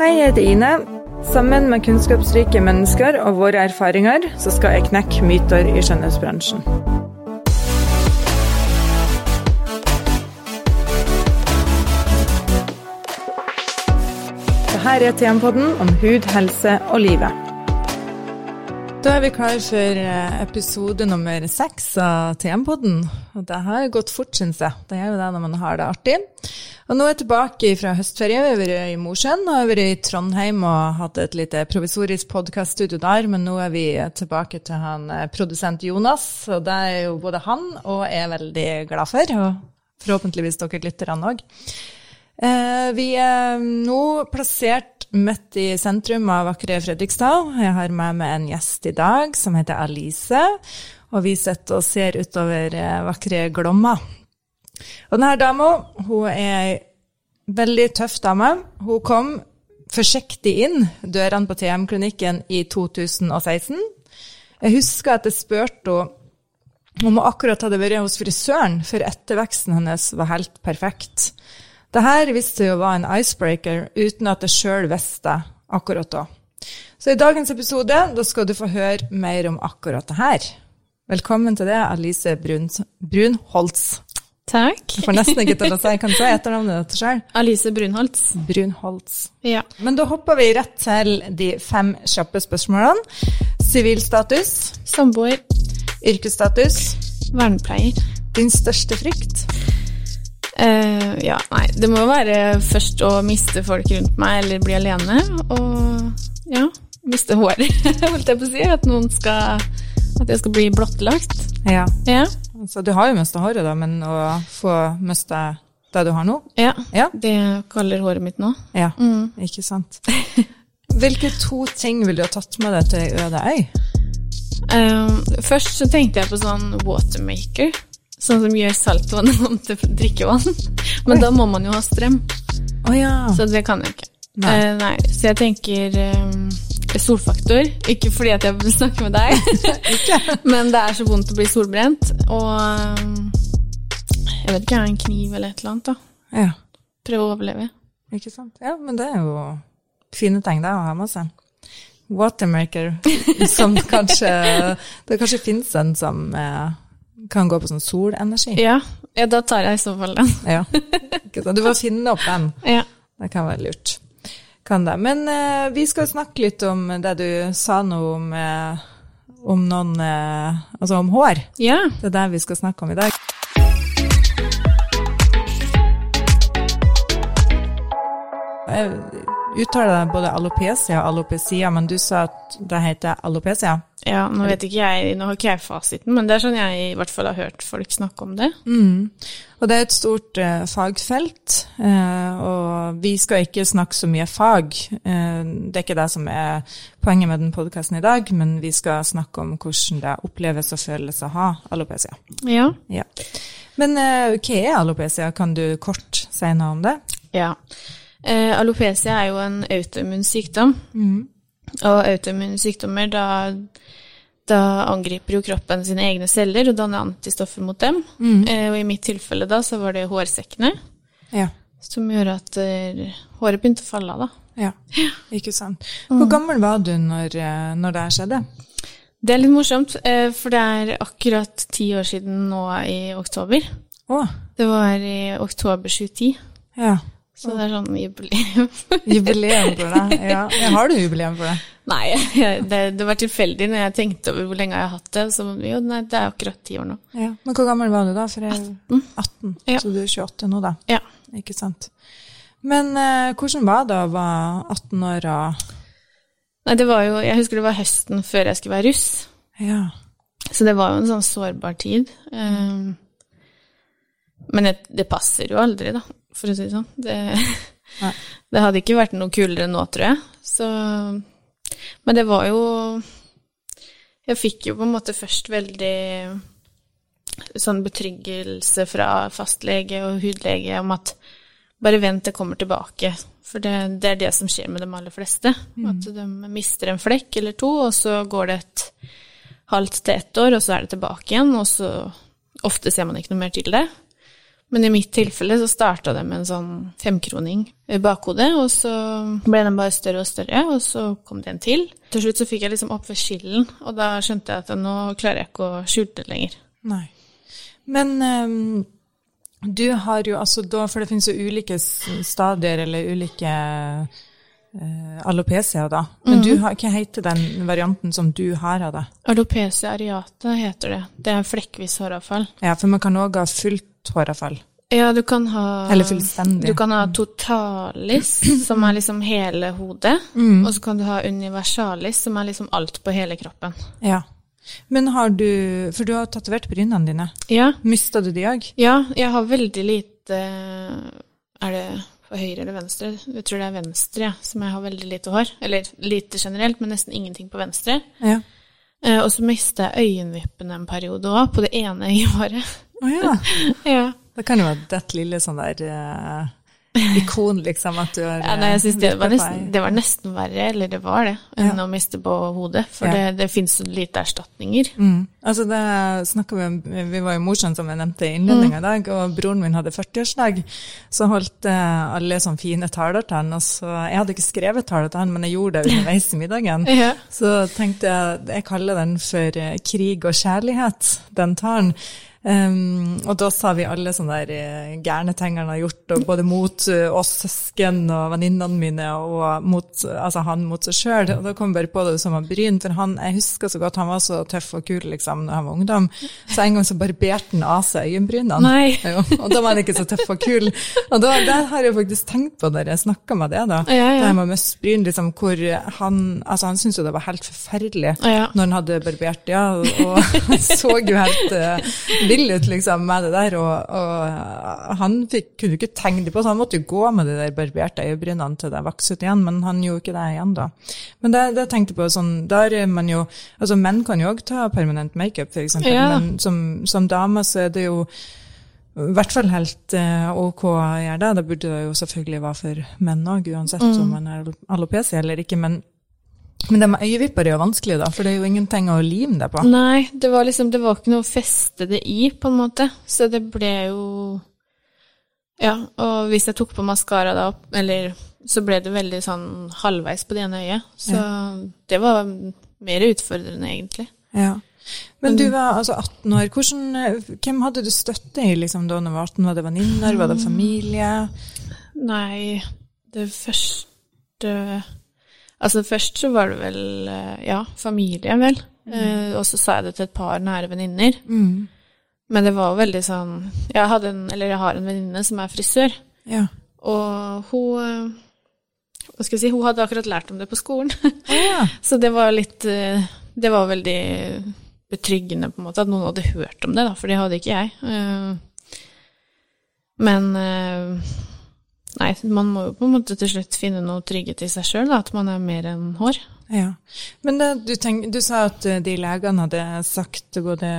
Hei, jeg heter Ine. Sammen med kunnskapsrike mennesker og våre erfaringer, så skal jeg knekke myter i skjønnhetsbransjen. Dette er TM-podden om hud, helse og livet. Da er vi klar for eh, episode nummer seks av TM-podden. Og det har gått fort, syns jeg. Det er jo det når man har det artig. Og nå er jeg tilbake fra høstferie. Vi har vært i Mosjøen og vært i Trondheim og hatt et lite provisorisk podkaststudio der. Men nå er vi tilbake til han eh, produsent Jonas, og det er jo både han og jeg er veldig glad for. Og forhåpentligvis dere lytterne òg. Eh, vi er nå plassert midt i sentrum av vakre Fredrikstad. Jeg har med meg en gjest i dag som heter Alice, og vi sitter og ser utover eh, vakre Glomma. Og denne dama er ei veldig tøff dame. Hun kom forsiktig inn dørene på TM-klinikken i 2016. Jeg husker at jeg spurte henne om hun akkurat hadde vært hos frisøren, for etterveksten hennes var helt perfekt. Det her viste seg å være en icebreaker uten at jeg sjøl visste akkurat da. Så i dagens episode da skal du få høre mer om akkurat det her. Velkommen til det, Alice Brun, Brunholtz. Takk. Jeg får nesten ikke til å si Kan du si etternavnet ditt sjøl? Alice Brunholtz. Brunholtz. Ja. Men da hopper vi rett til de fem kjappe spørsmålene. Sivilstatus. Samboer. Yrkesstatus. Vernepleier. Din største frykt. Uh, ja, nei. Det må være først å miste folk rundt meg, eller bli alene. Og ja, miste håret, holdt jeg på å si. At noen skal At jeg skal bli blottlagt. Ja. Ja. Så du har jo mista håret, da, men å få miste det du har nå? ja. Ja. Det kaller håret mitt nå. Ja, Mm. ikke sant. Hvilke to ting vil du ha tatt med deg til øde øy? Uh, først så tenkte jeg på sånn watermaker. Sånn som gjør saltvann om til drikkevann. Men Oi. da må man jo ha strøm, Oh, ja. så det kan jeg ikke. Nei. Uh, nei, så jeg tenker eh, solfaktor. Ikke fordi at jeg vil snakke med deg, men det er så vondt å bli solbrent. Og eh, jeg vet ikke, en kniv eller et eller annet, da. ja. Prøve å overleve. Ikke sant. Ja, men det er jo fine ting det å ha med seg. Watermaker, som kanskje Det kanskje finnes en som eh, kan gå på sånn solenergi. Ja, ja da tar jeg i så fall den. Ja. Du får finne opp den. Ja. Det kan være lurt. Kan det. Men eh, vi skal snakke litt om det du sa nå om, eh, om noen eh, Altså om hår. ja. Det er det vi skal snakke om i dag. Jeg uttaler det både alopecia og alopecia, men du sa at det heter alopecia. Ja, nå vet ikke jeg, nå har ikke jeg fasiten, men det er sånn jeg i hvert fall har hørt folk snakke om det. Og det er et stort eh, fagfelt, eh, og vi skal ikke snakke så mye fag. Eh, det er ikke det som er poenget med den podkasten i dag, men vi skal snakke om hvordan det oppleves og føles å ha alopecia. Ja. Ja. Men hva er alopecia? Kan du kort si noe om det? Ja. Eh, alopecia er jo en autoimmun sykdom. Og autoimmune sykdommer, da, da angriper jo kroppen sine egne celler og danner antistoffer mot dem. Eh, og i mitt tilfelle da, så var det hårsekkene, Ja. som gjør at eh, håret begynte å falle av, da. ja. Ikke sant. Hvor gammel var du når, eh, når det her skjedde? Det er litt morsomt, eh, for det er akkurat ti år siden nå i oktober. Åh. Det var i oktober 2010, ja. Så det er sånn jubileum. Jubileum for det. Ja. Har du jubileum for det? Nei, det, det var tilfeldig når jeg tenkte over hvor lenge jeg har hatt det. Så jo, nei, det er akkurat ti år nå. Ja. Men hvor gammel var du da? For jeg, 18. Ja. Så du er 28 nå, da. Ja. Ikke sant. Men eh, hvordan var det å være 18 år og Nei, det var jo, jeg husker det var høsten før jeg skulle være russ. Ja. Så det var jo en sånn sårbar tid. Um, men det, det passer jo aldri, da, for å si det sånn. Det, det hadde ikke vært noe kulere nå, tror jeg. Så, men det var jo Jeg fikk jo på en måte først veldig sånn betryggelse fra fastlege og hudlege om at bare vent, det kommer tilbake. For det, det er det som skjer med de aller fleste. At de mister en flekk eller to, og så går det et halvt til ett år, og så er det tilbake igjen, og så ofte ser man ikke noe mer til det. Men i mitt tilfelle så starta det med en sånn femkroning i bakhodet, og så ble den bare større og større, og så kom det en til. Til slutt så fikk jeg liksom opp ved skillen, og da skjønte jeg at nå klarer jeg ikke å skjule det lenger. Nei. Men um, du har jo altså da, for det finnes jo ulike stadier eller ulike uh, alopecia, da. Men mm. du har, hva heter den varianten som du har av det? Alopecia areata heter det. Det er flekkvis håravfall. Ja, for man kan òg ha fullt håravfall. Ja, du kan ha Eller fullstendig. Du kan ha totalis, som er liksom hele hodet. Mm. Og så kan du ha universalis, som er liksom alt på hele kroppen. Ja. Men har du For du har tatovert brynene dine. Ja. Mista du de òg? Ja, jeg har veldig lite Er det på høyre eller venstre? Jeg tror det er venstre, ja, som jeg har veldig lite hår. Eller lite generelt, men nesten ingenting på venstre. Ja. Eh, og så mista jeg øyenvippene en periode òg, på det ene øyehåret. Å oh, ja. ja. Det kan jo være det lille sånn der uh, ikon, liksom, at du har ja, nei, jeg synes det var, nesten, det var nesten verre, eller det var det, enn ja. å miste på hodet. For ja. det, det fins så lite erstatninger. Mm. Altså det snakka vi om Vi var jo morsomme, som jeg nevnte i innledninga mm. i dag, og broren min hadde 40-årsdag. Så holdt uh, alle sånne fine taler til han, og så Jeg hadde ikke skrevet taler til han, men jeg gjorde det underveis i middagen. ja. Så tenkte jeg Jeg kaller den for uh, krig og kjærlighet, den talen. Um, og da sa vi alle sånne der uh, gærne ting han har gjort, både mot uh, oss søsken og venninnene mine, og mot, altså han mot seg sjøl. Og da kom jeg bare på det som var Bryn, for han, jeg husker så godt han var så tøff og kul liksom når han var ungdom. Så en gang så barberte han av seg øyenbrynene. og da var han ikke så tøff og kul. Og da, der har jeg faktisk tenkt på når jeg snakka med det, da. Ja, ja. Det med Bryn, liksom, hvor han altså han syntes jo det var helt forferdelig ja. når han hadde barbert, ja, og, og han så jo helt uh, vill ut liksom, med det der. Og, og han fikk, kunne ikke tegne på, så han måtte jo gå med de der barberte øyebrynene til det vokste ut igjen, men han gjorde ikke det igjen da. Men det, det tenkte jeg på sånn, der er man jo Altså menn kan jo òg ta permanent makeup, f.eks., ja. men som, som dame så er det jo i hvert fall helt uh, ok å gjøre det. Det burde det jo selvfølgelig være for menn òg, uansett mm. om man er alopecia eller ikke. Men men det med øyevipper er jo vanskelig, da, for det er jo ingenting å lime det på. Nei, det var liksom, det var ikke noe å feste det i, på en måte. Så det ble jo Ja, og hvis jeg tok på maskara da, eller så ble det veldig sånn halvveis på det ene øyet. Så ja. det var mer utfordrende, egentlig. Ja. Men du var altså 18 år. Hvordan, hvem hadde du støtte i liksom, da du var 18? Var det venninner? Var det familie? Nei, det første Altså først så var det vel, eh, ja, familie, vel. Mm. Eh, og så sa jeg det til et par nære venninner. Mm. Men det var jo veldig sånn Jeg hadde en, eller jeg har en venninne som er frisør. Ja. Og hun eh, Hva skal jeg si Hun hadde akkurat lært om det på skolen. Ja. så det var litt eh, Det var veldig betryggende, på en måte, at noen hadde hørt om det, da, for det hadde ikke jeg. Men Nei, man må jo på en måte til slutt finne noe trygghet i seg sjøl, at man er mer enn hår. Ja. Men det, du, tenk, du, sa at eh, de legene hadde sagt, både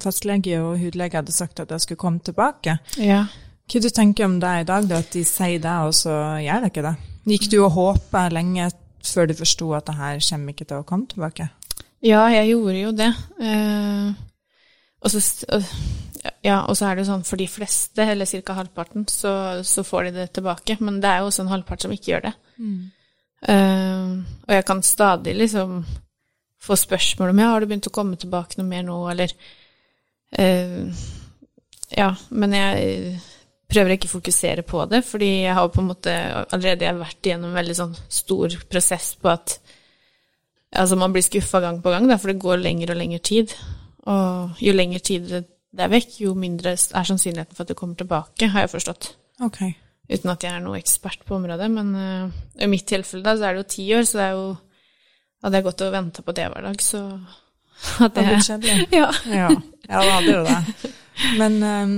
fastlege og hudlege hadde sagt at jeg skulle komme tilbake. Ja. Hva du tenker om det i dag, da, at de sier det, og så gjør de ikke det? Gikk du og håpa lenge før du forsto at det her kommer ikke til å komme tilbake? Ja, jeg gjorde jo det. Eh, og så ja, og så er det jo sånn for de fleste, eller ca. halvparten, så, så, får de det tilbake. Men det er jo også en halvpart som ikke gjør det. Mm. Uh, og jeg kan stadig liksom få spørsmål om ja, har du begynt å komme tilbake noe mer nå, eller uh, Ja, men jeg prøver ikke å fokusere på det, fordi jeg har på en måte allerede vært igjennom en veldig sånn stor prosess på at Altså, man blir skuffa gang på gang, da, for det går lengre og lengre tid. Og jo lengre tid det det er vekk, jo mindre er sannsynligheten for at det kommer tilbake, har jeg forstått. Ok. Uten at jeg er noe ekspert på området, men uh, i mitt tilfelle da, så er det jo ti år, så det er jo Hadde jeg gått og venta på det hver dag, så hadde det jeg Ja. ja. Ja, det hadde jo det. Men, um,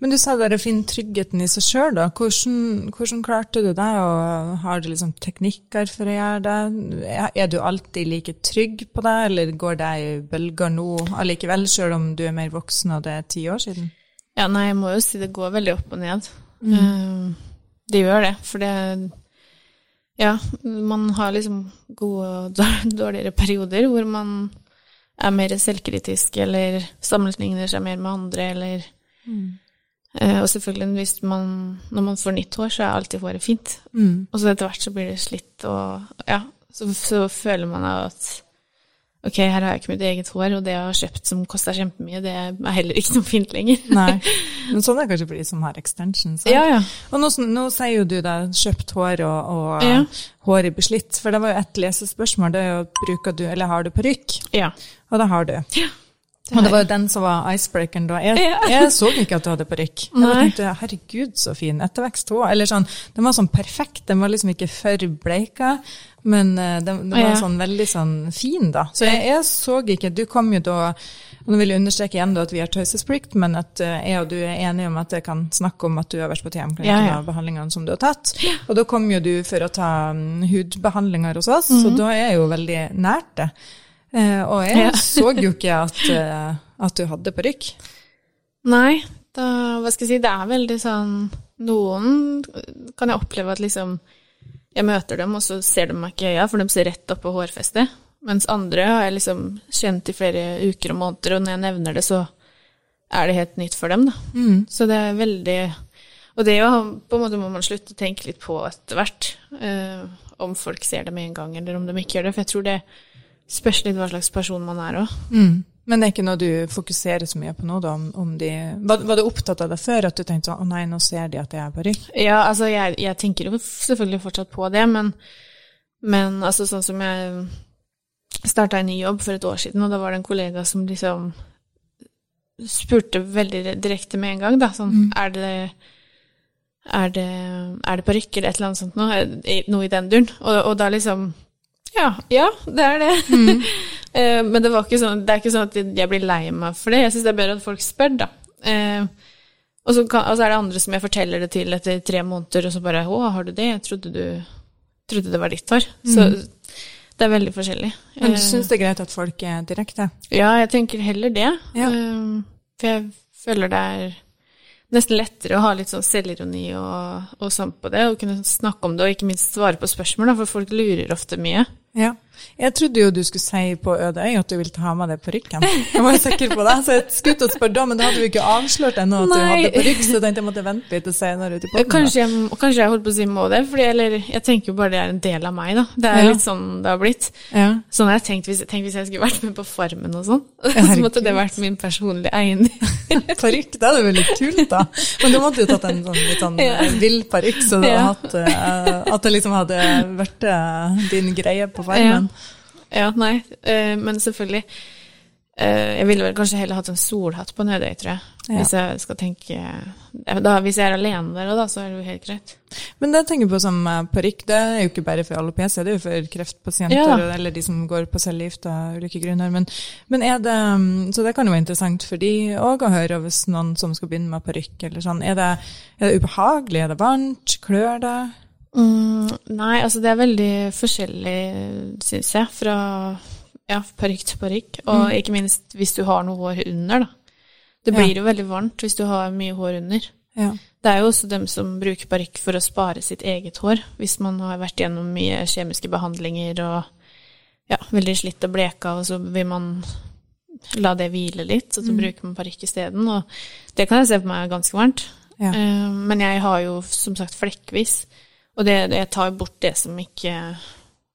men, du sa dere finner tryggheten i seg sjøl, da. Hvordan, hvordan, klarte du det, og har du liksom teknikker for å gjøre det? Er du alltid like trygg på det, eller går det i bølger nå allikevel, sjøl om du er mer voksen og det er ti år siden? Ja, nei, jeg må jo si det går veldig opp og ned. Mm. Uh, det gjør det, for det Ja, man har liksom gode og dårligere perioder hvor man er mer selvkritisk eller sammenligner seg mer med andre eller mm. Eh, og selvfølgelig man, når man får nytt hår, så er alltid håret fint. Mm. Og så etter hvert så blir det slitt, og ja, så, så føler man at ok, her har jeg ikke mitt eget hår, og det jeg har kjøpt som koster kjempemye, det er heller ikke noe fint lenger. Nei. Men sånn er det kanskje for de som har extensions. Ja, ja. Og nå, nå sier jo du da kjøpt hår og, og Ja. håret beslitt, for det var jo et lesespørsmål. Det er jo bruker du, eller har du parykk? Ja. Og det har du. det og det var jo den som var icebreakeren da. Jeg, Ja. jeg så ikke at du hadde parykk. Jeg bare tenkte herregud, så fin ettervekst hun Eller sånn, den var sånn perfekt. Den var liksom ikke for bleika, men eh, den, den var Ja. sånn veldig sånn fin, da. Så jeg, jeg så ikke Du kom jo da og Nå vil jeg understreke igjen da at vi har taushetsplikt, men at eh, jeg og du er enige om at jeg kan snakke om at du har vært på TM-klinikken Ja, ja. og behandlingene som du har tatt. Og da kom jo du for å ta um, hudbehandlinger hos oss, så da er jeg jo veldig nært det. Eh, og jeg. Ja. så jo ikke at, eh, at du hadde parykk. Nei, da, hva skal jeg si, det er veldig sånn Noen kan jeg oppleve at liksom Jeg møter dem, og så ser de meg ikke i øya, for de ser rett opp på hårfestet. Mens andre har jeg liksom kjent i flere uker og måneder, og når jeg nevner det, så er det helt nytt for dem, da. Mm. Så det er veldig Og det å på en måte må man slutte å tenke litt på etter hvert. eh, om folk ser det med en gang, eller om de ikke gjør det. For jeg tror det spørs litt hva slags person man er òg. Mm. Men det er ikke noe du fokuserer så mye på nå, da? Om, om de, var, var du opptatt av det før, at du tenkte sånn å nei, nå ser de at jeg er parykk? Ja, altså jeg, jeg tenker jo selvfølgelig fortsatt på det, men, men altså sånn som jeg starta en ny jobb for et år siden, og da var det en kollega som liksom spurte veldig direkte med en gang, da, sånn Mm. er det er det, er det parykk eller et eller annet sånt noe, noe i den duren? Og, og da liksom Ja, ja, det er det. Eh, Men det, var ikke sånn, det er ikke sånn at jeg blir lei meg for det. Jeg syns det er bedre at folk spør, da. Eh, og så, kan, og så er det andre som jeg forteller det til etter tre måneder, og så bare 'Å, har du det? Jeg trodde du trodde det var ditt hår'. Så det er veldig forskjellig. Men du Eh, syns det er greit at folk er direkte? Ja, jeg tenker heller det. Ja. For jeg føler det er nesten lettere å ha litt sånn selvironi og, og sånn på det, og kunne snakke om det, og ikke minst svare på spørsmål, da, for folk lurer ofte mye. Ja. Jeg trodde jo du skulle si på øde øy at du ville ta med deg parykken. Jeg var sikker på det, så jeg skulle til å spørre da, men da hadde du ikke avslørt ennå at du Nei. hadde parykk, så jeg tenkte jeg måtte vente litt og senere ut i poden. Kanskje kanskje jeg holdt på å si må det, fordi, eller jeg tenker jo bare det er en del av meg, da. Det er Ja. litt sånn det har blitt. Ja. Sånn har jeg tenkt hvis, tenk hvis jeg skulle vært med på Farmen og sånn. Så måtte det vært min personlige eiendom. Parykk, det hadde vært litt kult, da. Men du måtte jo tatt en sånn litt sånn Ja. eh, vill parykk, så du Ja. hatt, uh, at det liksom hadde vært uh, din greie på farmen. Ja, nei, uh, men selvfølgelig. Uh, jeg ville vel kanskje heller hatt en solhatt på Nødøy, tror jeg. Ja. Hvis jeg skal tenke da, Hvis jeg er alene der, da, så er det jo helt greit. Men det jeg tenker på som eh, parykk, det er jo ikke bare for alopecia, det er jo for kreftpasienter Ja. eller de som går på cellegift av ulike grunner. Men, men er det mm, Så det kan jo være interessant for de òg å høre hvis noen som skal begynne med parykk eller sånn. Er det, er det ubehagelig? Er det varmt? Klør det? Mm, nei, altså det er veldig forskjellig, syns jeg, fra ja, parykk til parykk. Og Mm. ikke minst hvis du har noe hår under, da. Det Ja. blir jo veldig varmt hvis du har mye hår under. Ja. Det er jo også dem som bruker parykk for å spare sitt eget hår, hvis man har vært gjennom mye kjemiske behandlinger og ja, veldig slitt og bleka, og så vil man la det hvile litt, og så bruker man parykk isteden. Og det kan jeg se på meg er ganske varmt. Ja. Eh, Men jeg har jo som sagt flekkvis, og det, jeg tar bort det som ikke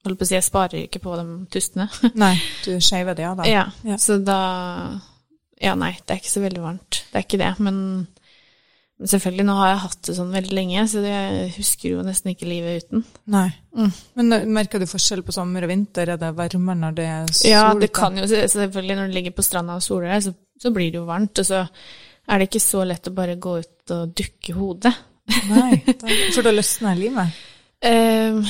Holdt på å si, jeg sparer ikke på de tustene. Nei, du skeiver det av, da. Ja, Ja. så da Ja, nei, det er ikke så veldig varmt. Det er ikke det. Men, men selvfølgelig, nå har jeg hatt det sånn veldig lenge, så det, jeg husker jo nesten ikke livet uten. Nei. Mm. Men eh, merker du forskjell på sommer og vinter? Er det varmere når det er sol? Ja, det kan jo selvfølgelig, når du ligger på stranda og soler deg, så, så blir det jo varmt. Og så er det ikke så lett å bare gå ut og dukke hodet. Nei, da, for da løsner livet. Uh,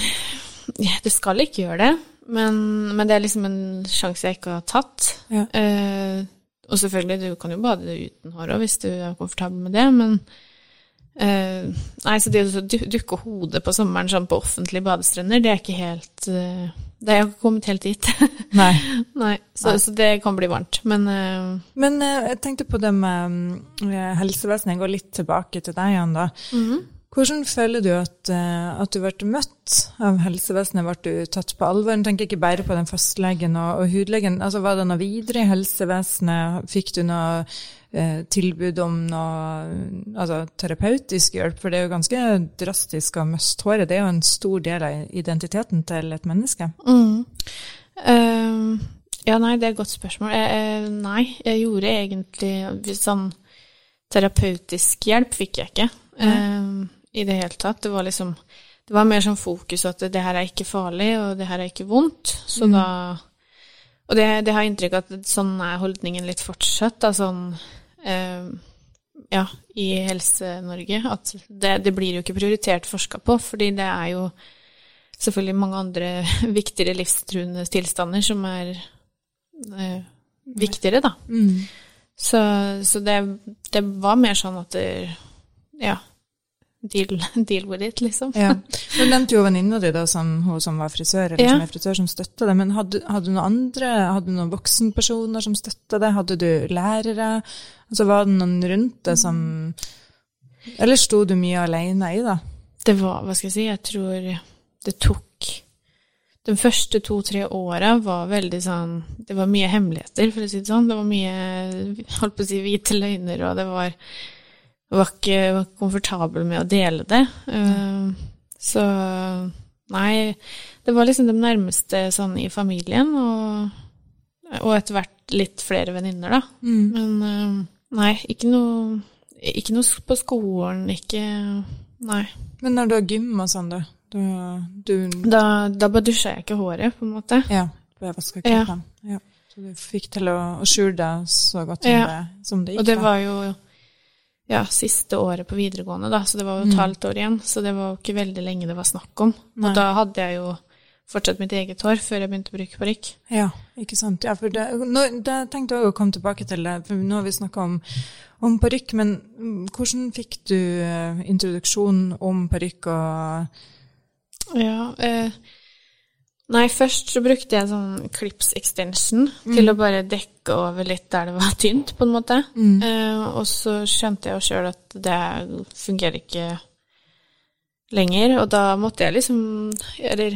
ja, det skal ikke gjøre det, men, men det er liksom en sjanse jeg ikke har tatt. Ja. Uh, og selvfølgelig, du kan jo bade uten hår òg, hvis du er komfortabel med det, men eh, Nei, så det å dukke hodet på sommeren sånn på offentlige badestrender, det er ikke helt uh, Det har ikke kommet helt dit. Nei. nei, så, Nei. så det kan bli varmt. Men uh, Men jeg tenkte på det med um, helsevesenet. Jeg går litt tilbake til deg igjen, da. Hvordan føler du at, at du ble møtt av helsevesenet? Ble du tatt på alvor? Jeg tenker ikke bare på den fastlegen og, og hudlegen. Altså, var det noe videre i helsevesenet? Fikk du noe tilbud om noe altså, terapeutisk hjelp? For det er jo ganske drastisk å miste håret. Det er jo en stor del av identiteten til et menneske. Mm. Uh, ja, nei, det er et godt spørsmål. Jeg, nei, jeg gjorde egentlig sånn terapeutisk hjelp fikk jeg ikke. Mm i det hele tatt. Det var liksom Det var mer sånn fokus at det her er ikke farlig, og det her er ikke vondt. Så mm. da Og det, det har jeg inntrykk av at sånn er holdningen litt fortsatt, da, sånn eh, Ja, i Helse-Norge. At det, det, blir jo ikke prioritert forska på, fordi det er jo selvfølgelig mange andre viktigere livstruende tilstander som er eh, viktigere, da. Mm. Så, så det, det, var mer sånn at det, Ja deal, deal with it, liksom. Ja. Du nevnte jo venninna di, som, hun som var frisør, eller ja. som er frisør, som støtta det. Men hadde, hadde, du noen andre, hadde du noen voksenpersoner som støtta det? Hadde du lærere? Altså Var det noen rundt deg som Eller sto du mye alene i det? Det var, hva skal jeg si, jeg tror det tok De første to-tre åra var veldig sånn Det var mye hemmeligheter, for å si det sånn. Det var mye, holdt på å si, hvite løgner, og det var var ikke komfortabel med å dele det. Uh, så nei, det var liksom de nærmeste sånn i familien, og, og etter hvert litt flere venninner, da. Mm. Men uh, nei, ikke noe, ikke noe på skolen, ikke Nei. Men når du har gym og sånn, da? Du, du Da, da bare dusja jeg ikke håret, på en måte. Ja, jeg vaska kroppen. Ja. ja. Så du fikk til å, å skjule deg så godt som, ja. det, som det gikk? Og det var jo ja, siste året på videregående, da, så det var jo et mm. halvt år igjen. Så det var jo ikke veldig lenge det var snakk om. Nei. Og da hadde jeg jo fortsatt mitt eget hår før jeg begynte å bruke parykk. Ja, ikke sant. Ja, for det, nå, det tenkte jeg å komme tilbake til det, for nå har vi snakka om, om parykk. Men hvordan fikk du introduksjonen introduksjon om parykk og Ja, eh, Nei, først så brukte jeg sånn clips extension mm. til å bare dekke over litt der det var tynt, på en måte. Mm. Eh, og så skjønte jeg jo sjøl at det fungerer ikke lenger, og da måtte jeg liksom Eller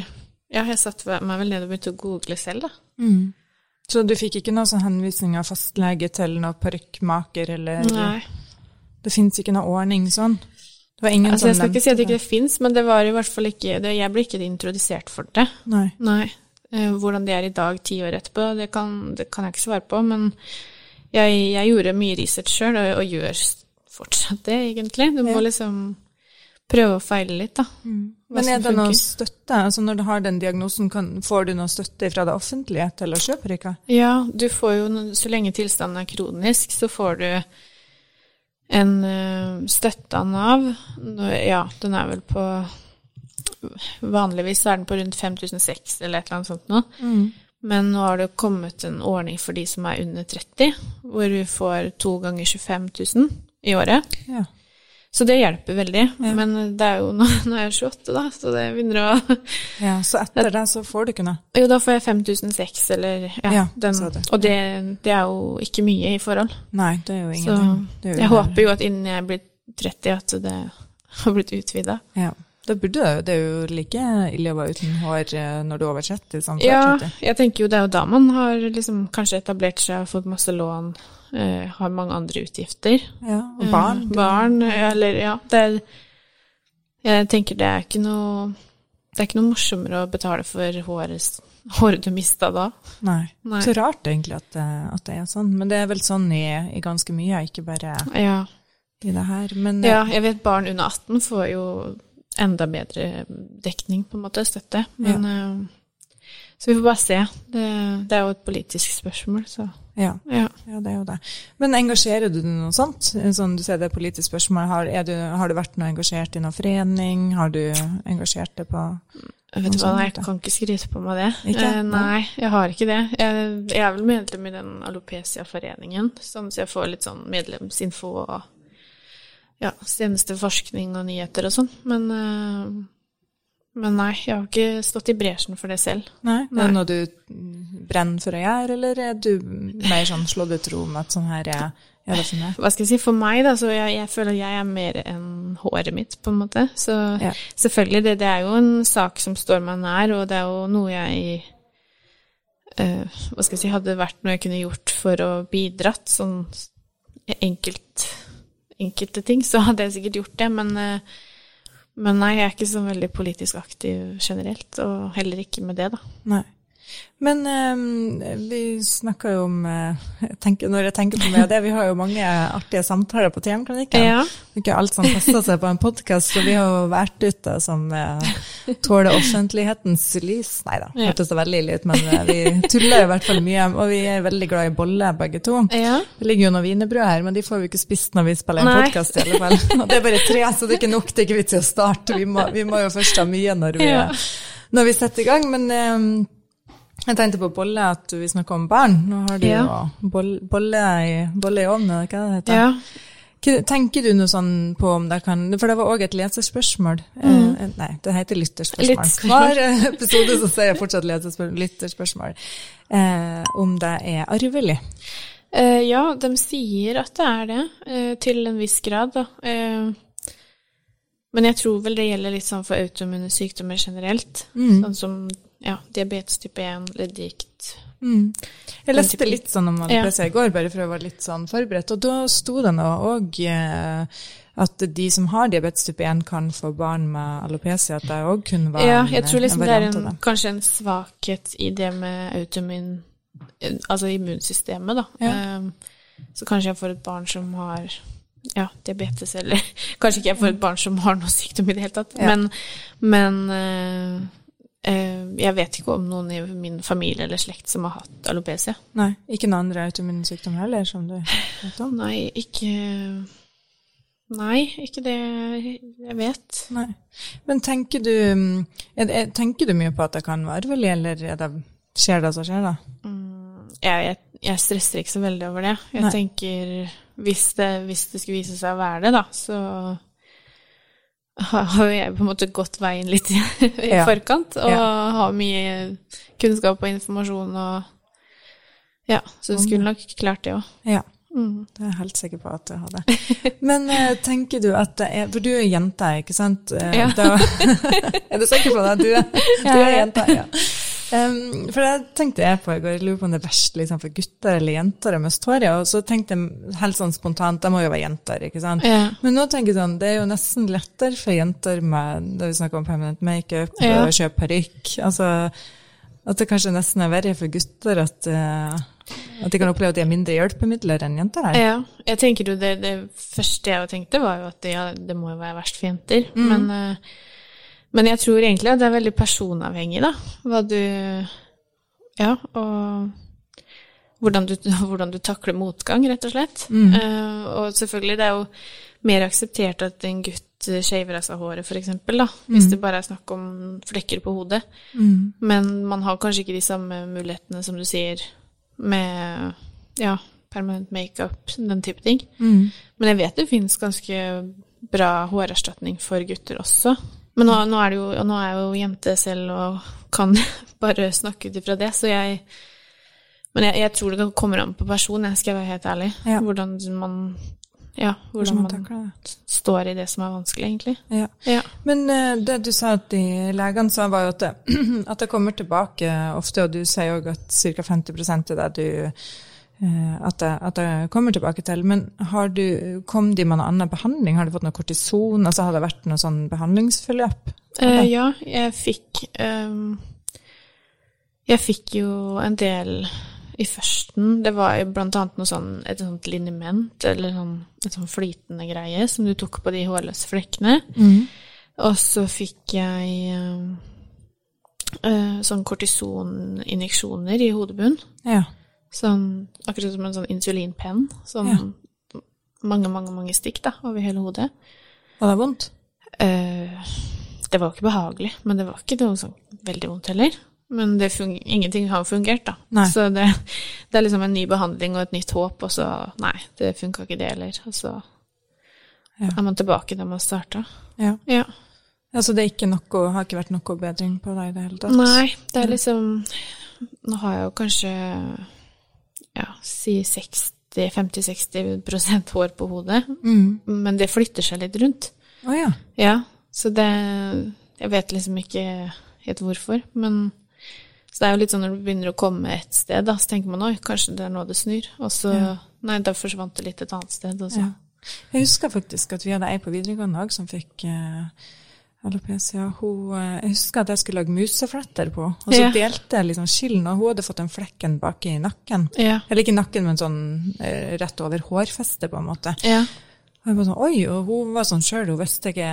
ja, jeg satte meg vel ned og begynte å google selv, da. Mm. Så du fikk ikke noen sånn henvisning av fastlege til noen parykkmaker, eller Nei. Det fins ikke noen ordning sånn? Altså, jeg skal ikke si at det ikke fins, men det var i hvert fall ikke det, Jeg ble ikke introdusert for det. Nei. Nei. Eh, hvordan det er i dag, ti år etterpå, det kan, det kan, jeg ikke svare på. Men jeg, jeg gjorde mye research sjøl, og, og, gjør fortsatt det, egentlig. Du må liksom prøve å feile litt, da. Mm. Men er det noe støtte? Altså Når du har den diagnosen, kan, får du noe støtte fra det offentlige til å kjøpe røyka? Ja, du får jo, så lenge tilstanden er kronisk, så får du en uh, støtte av Nav. Ja, den er vel på Vanligvis er den på rundt 5006 eller et eller annet sånt nå. Mm. Men nå har det kommet en ordning for de som er under 30, hvor vi får to ganger 25 000 i året. Ja. Så det hjelper veldig. Ja. Men det er jo nå, nå er jeg 28, da, så det begynner å Ja, Så etter det så får du ikke noe? Jo, da får jeg 5006, eller ja. ja den, det. Og det, det, er jo ikke mye i forhold. Nei, det er jo ingenting. Så jeg håper jo at innen jeg blir 30, at det har blitt utvida. Ja. Det burde det. er jo like ille å være uten hår eh, når du er over 30 som Ja, 30. jeg tenker jo det er jo da man har liksom kanskje etablert seg og fått masse lån, uh, har mange andre utgifter. Ja, og barn. Eh, barn, eller ja. Det er, jeg tenker det er ikke noe Det er ikke noe morsommere å betale for håret, håret du mista da. Nei. Nei. Så rart egentlig at, at, det er sånn. Men det er vel sånn i, i ganske mye, ikke bare ja. i det her. Men, ja, jeg vet barn under 18 får jo enda bedre dekning, på en måte, støtte. Men ja. Så vi får bare se. Det, det, er jo et politisk spørsmål, så ja. ja. ja. det er jo det. Men engasjerer du deg noe sånt? Sånn du ser det et politisk spørsmål. Har, du, har, du, vært noe engasjert i noen forening? Har du engasjert deg på Vet du hva, Jeg kan ikke skryte på meg det. Eh, nei, jeg har ikke det. Jeg, jeg er vel medlem i den Alopecia-foreningen, så jeg får litt sånn medlemsinfo og ja, seneste forskning og nyheter og sånn. Men, uh, men, nei, jeg har ikke stått i bresjen for det selv. Nei, nei. Er det noe du brenner for å gjøre, eller er du mer sånn slått ut ro med at sånn her er, er det som er? Hva skal jeg si, for meg, da, så jeg, jeg føler jeg er mer enn håret mitt, på en måte. Så Ja. selvfølgelig, det, det er jo en sak som står meg nær, og det er jo noe jeg uh, Hva skal jeg si, hadde vært noe jeg kunne gjort for å bidratt, sånn enkelt, enkelte ting, så hadde jeg sikkert gjort det, men eh, men nei, jeg er ikke så veldig politisk aktiv generelt, og heller ikke med det, da. Nei. Men um, vi snakker jo om eh, jeg tenker, Når jeg tenker på meg og det, vi har jo mange artige samtaler på TM-klinikken. Ja. Det er ikke alt som passer seg på en podkast, så vi har jo vært ute som uh, tåler offentlighetens lys. Nei da, Ja. hørtes det veldig ille ut, men uh, vi tuller i hvert fall mye. Og vi er veldig glad i boller, begge to. Ja. Det ligger jo noen wienerbrød her, men de får vi ikke spist når vi spiller en podkast, i alle fall. Og det er bare tre, så det er ikke nok, det er ikke vits i å starte. Vi må, vi må jo først ha mye når vi, Ja. når vi setter i gang. Men eh, jeg tenkte på bolle, at vi snakker om barn. Nå har du Ja. jo boll, bolle, i, bolle i ovnen, eller hva det heter? ja. Tenker du noe sånn på om det kan For det var òg et leserspørsmål. Eh, nei, det heter lytterspørsmål. Hver episode så sier jeg fortsatt lytterspørsmål. Eh, om det er arvelig. Eh, ja, de sier at det er det, eh, til en viss grad, da. Eh, men jeg tror vel det gjelder litt sånn for autoimmune sykdommer generelt. Mm. Sånn som ja, diabetes type 1, leddgikt. Mm. Jeg leste litt sånn om Ja. i går, bare for å være litt sånn forberedt, og da sto det nå òg eh, at de som har diabetes type 1 kan få barn med alopecia, at det òg kunne være Ja, en, jeg tror liksom det er variant av en, kanskje en svakhet i det med autoimmun Altså immunsystemet, da. Ja. Um, så kanskje jeg får et barn som har ja, diabetes, eller kanskje ikke jeg får et barn som har noe sykdom i det hele tatt. Ja. Men, men eh, eh, jeg vet ikke om noen i min familie eller slekt som har hatt alopecia. Nei, ikke noen andre autoimmune sykdommer heller, som du vet om? Nei, ikke Nei, ikke det jeg vet. Nei. Men tenker du, mm, det, tenker du mye på at det kan være arvelig, eller er det, skjer det så skjer det? Mm, jeg, jeg, jeg stresser ikke så veldig over det. Jeg Nei. tenker hvis det, hvis det skulle vise seg å være det, da, så har har jo jeg på en måte gått veien litt i, i Ja. forkant, og Ja. har mye kunnskap og informasjon og Ja, så du skulle nok klart det òg. Ja. Mm. Det er jeg helt sikker på at jeg hadde. Men eh, tenker du at det er For du er jente, ikke sant? Eh, Ja. Da, er du sikker på det? Du er, du er jente, ja. Um, for det tenkte jeg på i går, jeg lurer på om det er verst liksom, for gutter eller jenter å miste håret. og så tenkte jeg helt sånn spontant, det må jo være jenter, ikke sant? Ja. Men nå tenker jeg sånn, det er jo nesten lettere for jenter med, da vi snakker om permanent makeup, Ja. og kjøpe parykk, altså, at det kanskje nesten er verre for gutter at, eh, at de kan oppleve at de har mindre hjelpemidler enn jenter her. Ja, jeg tenker jo det, det første jeg tenkte var jo at ja, det må jo være verst for jenter. Men, eh, men jeg tror egentlig at det er veldig personavhengig, da. Hva du Ja, og hvordan du, hvordan du takler motgang, rett og slett. Eh, og selvfølgelig, det er jo mer akseptert at en gutt shaver av seg håret, for eksempel, da. Hvis det bare er snakk om flekker på hodet. Mm. Men man har kanskje ikke de samme mulighetene som du sier med ja, permanent makeup, den type ting. Mm. Men jeg vet det finnes ganske bra hårerstatning for gutter også. Men nå, nå, er, det jo, nå er jeg jo jente selv og kan bare snakke ut ifra det, så jeg Men jeg, jeg tror det kommer an på person, jeg skal være helt ærlig. Ja. Hvordan man Ja, Hvordan hvordan man man står i det som er vanskelig, egentlig. Ja. Ja. Men uh, det du sa at de legene sa, var jo at det, at det kommer tilbake ofte, og du sier òg at ca. 50 er det du at det, at jeg, kommer tilbake til. Men har du, kom de med noen annen behandling? Har du fått noe kortison? Altså Har det vært noe sånn behandlingsforløp? Eh, ja, jeg fikk um, Jeg fikk jo en del i førsten. Det var jo blant annet noe sånn, et sånt liniment, eller sånn, et sånn flytende greie, som du tok på de hårløse flekkene. Og så fikk jeg um, uh, sånn kortisoninjeksjoner i hodebunnen. Ja. Sånn, akkurat som en sånn insulinpenn. Sånn mange, mange, mange stikk da, over hele hodet. Var det vondt? Eh, det var ikke behagelig, men det var ikke noe sånn veldig vondt heller. Men det ingenting har fungert, da. Nei. Så det, det er liksom en ny behandling og et nytt håp, og så nei, det funka ikke det heller. Og så Ja. er man tilbake der man starta. Ja. Ja. Altså det noe, har ikke vært noe bedring på deg i det hele tatt? Nei, det er liksom Nå har jeg jo kanskje ja, si 50-60% hår på hodet, Mm. men det flytter seg litt rundt. Oh, ja. Ja, så det Jeg vet liksom ikke helt hvorfor, men Så det er jo litt sånn når du begynner å komme et sted, da, så tenker man oi, kanskje det er nå det snur. Og så Ja. Nei, da forsvant det litt et annet sted, og så Ja. Jeg husker faktisk at vi hadde ei på videregående òg som fikk eh, alopecia. Hun, eh, jeg husker at jeg skulle lage musefletter på, og så Ja. delte jeg liksom skillen, og hun hadde fått den flekken bak i nakken. Ja. Eller ikke nakken, men sånn eh, rett over hårfestet, på en måte. Og jeg var sånn, Oi, og hun var sånn sjøl, hun visste ikke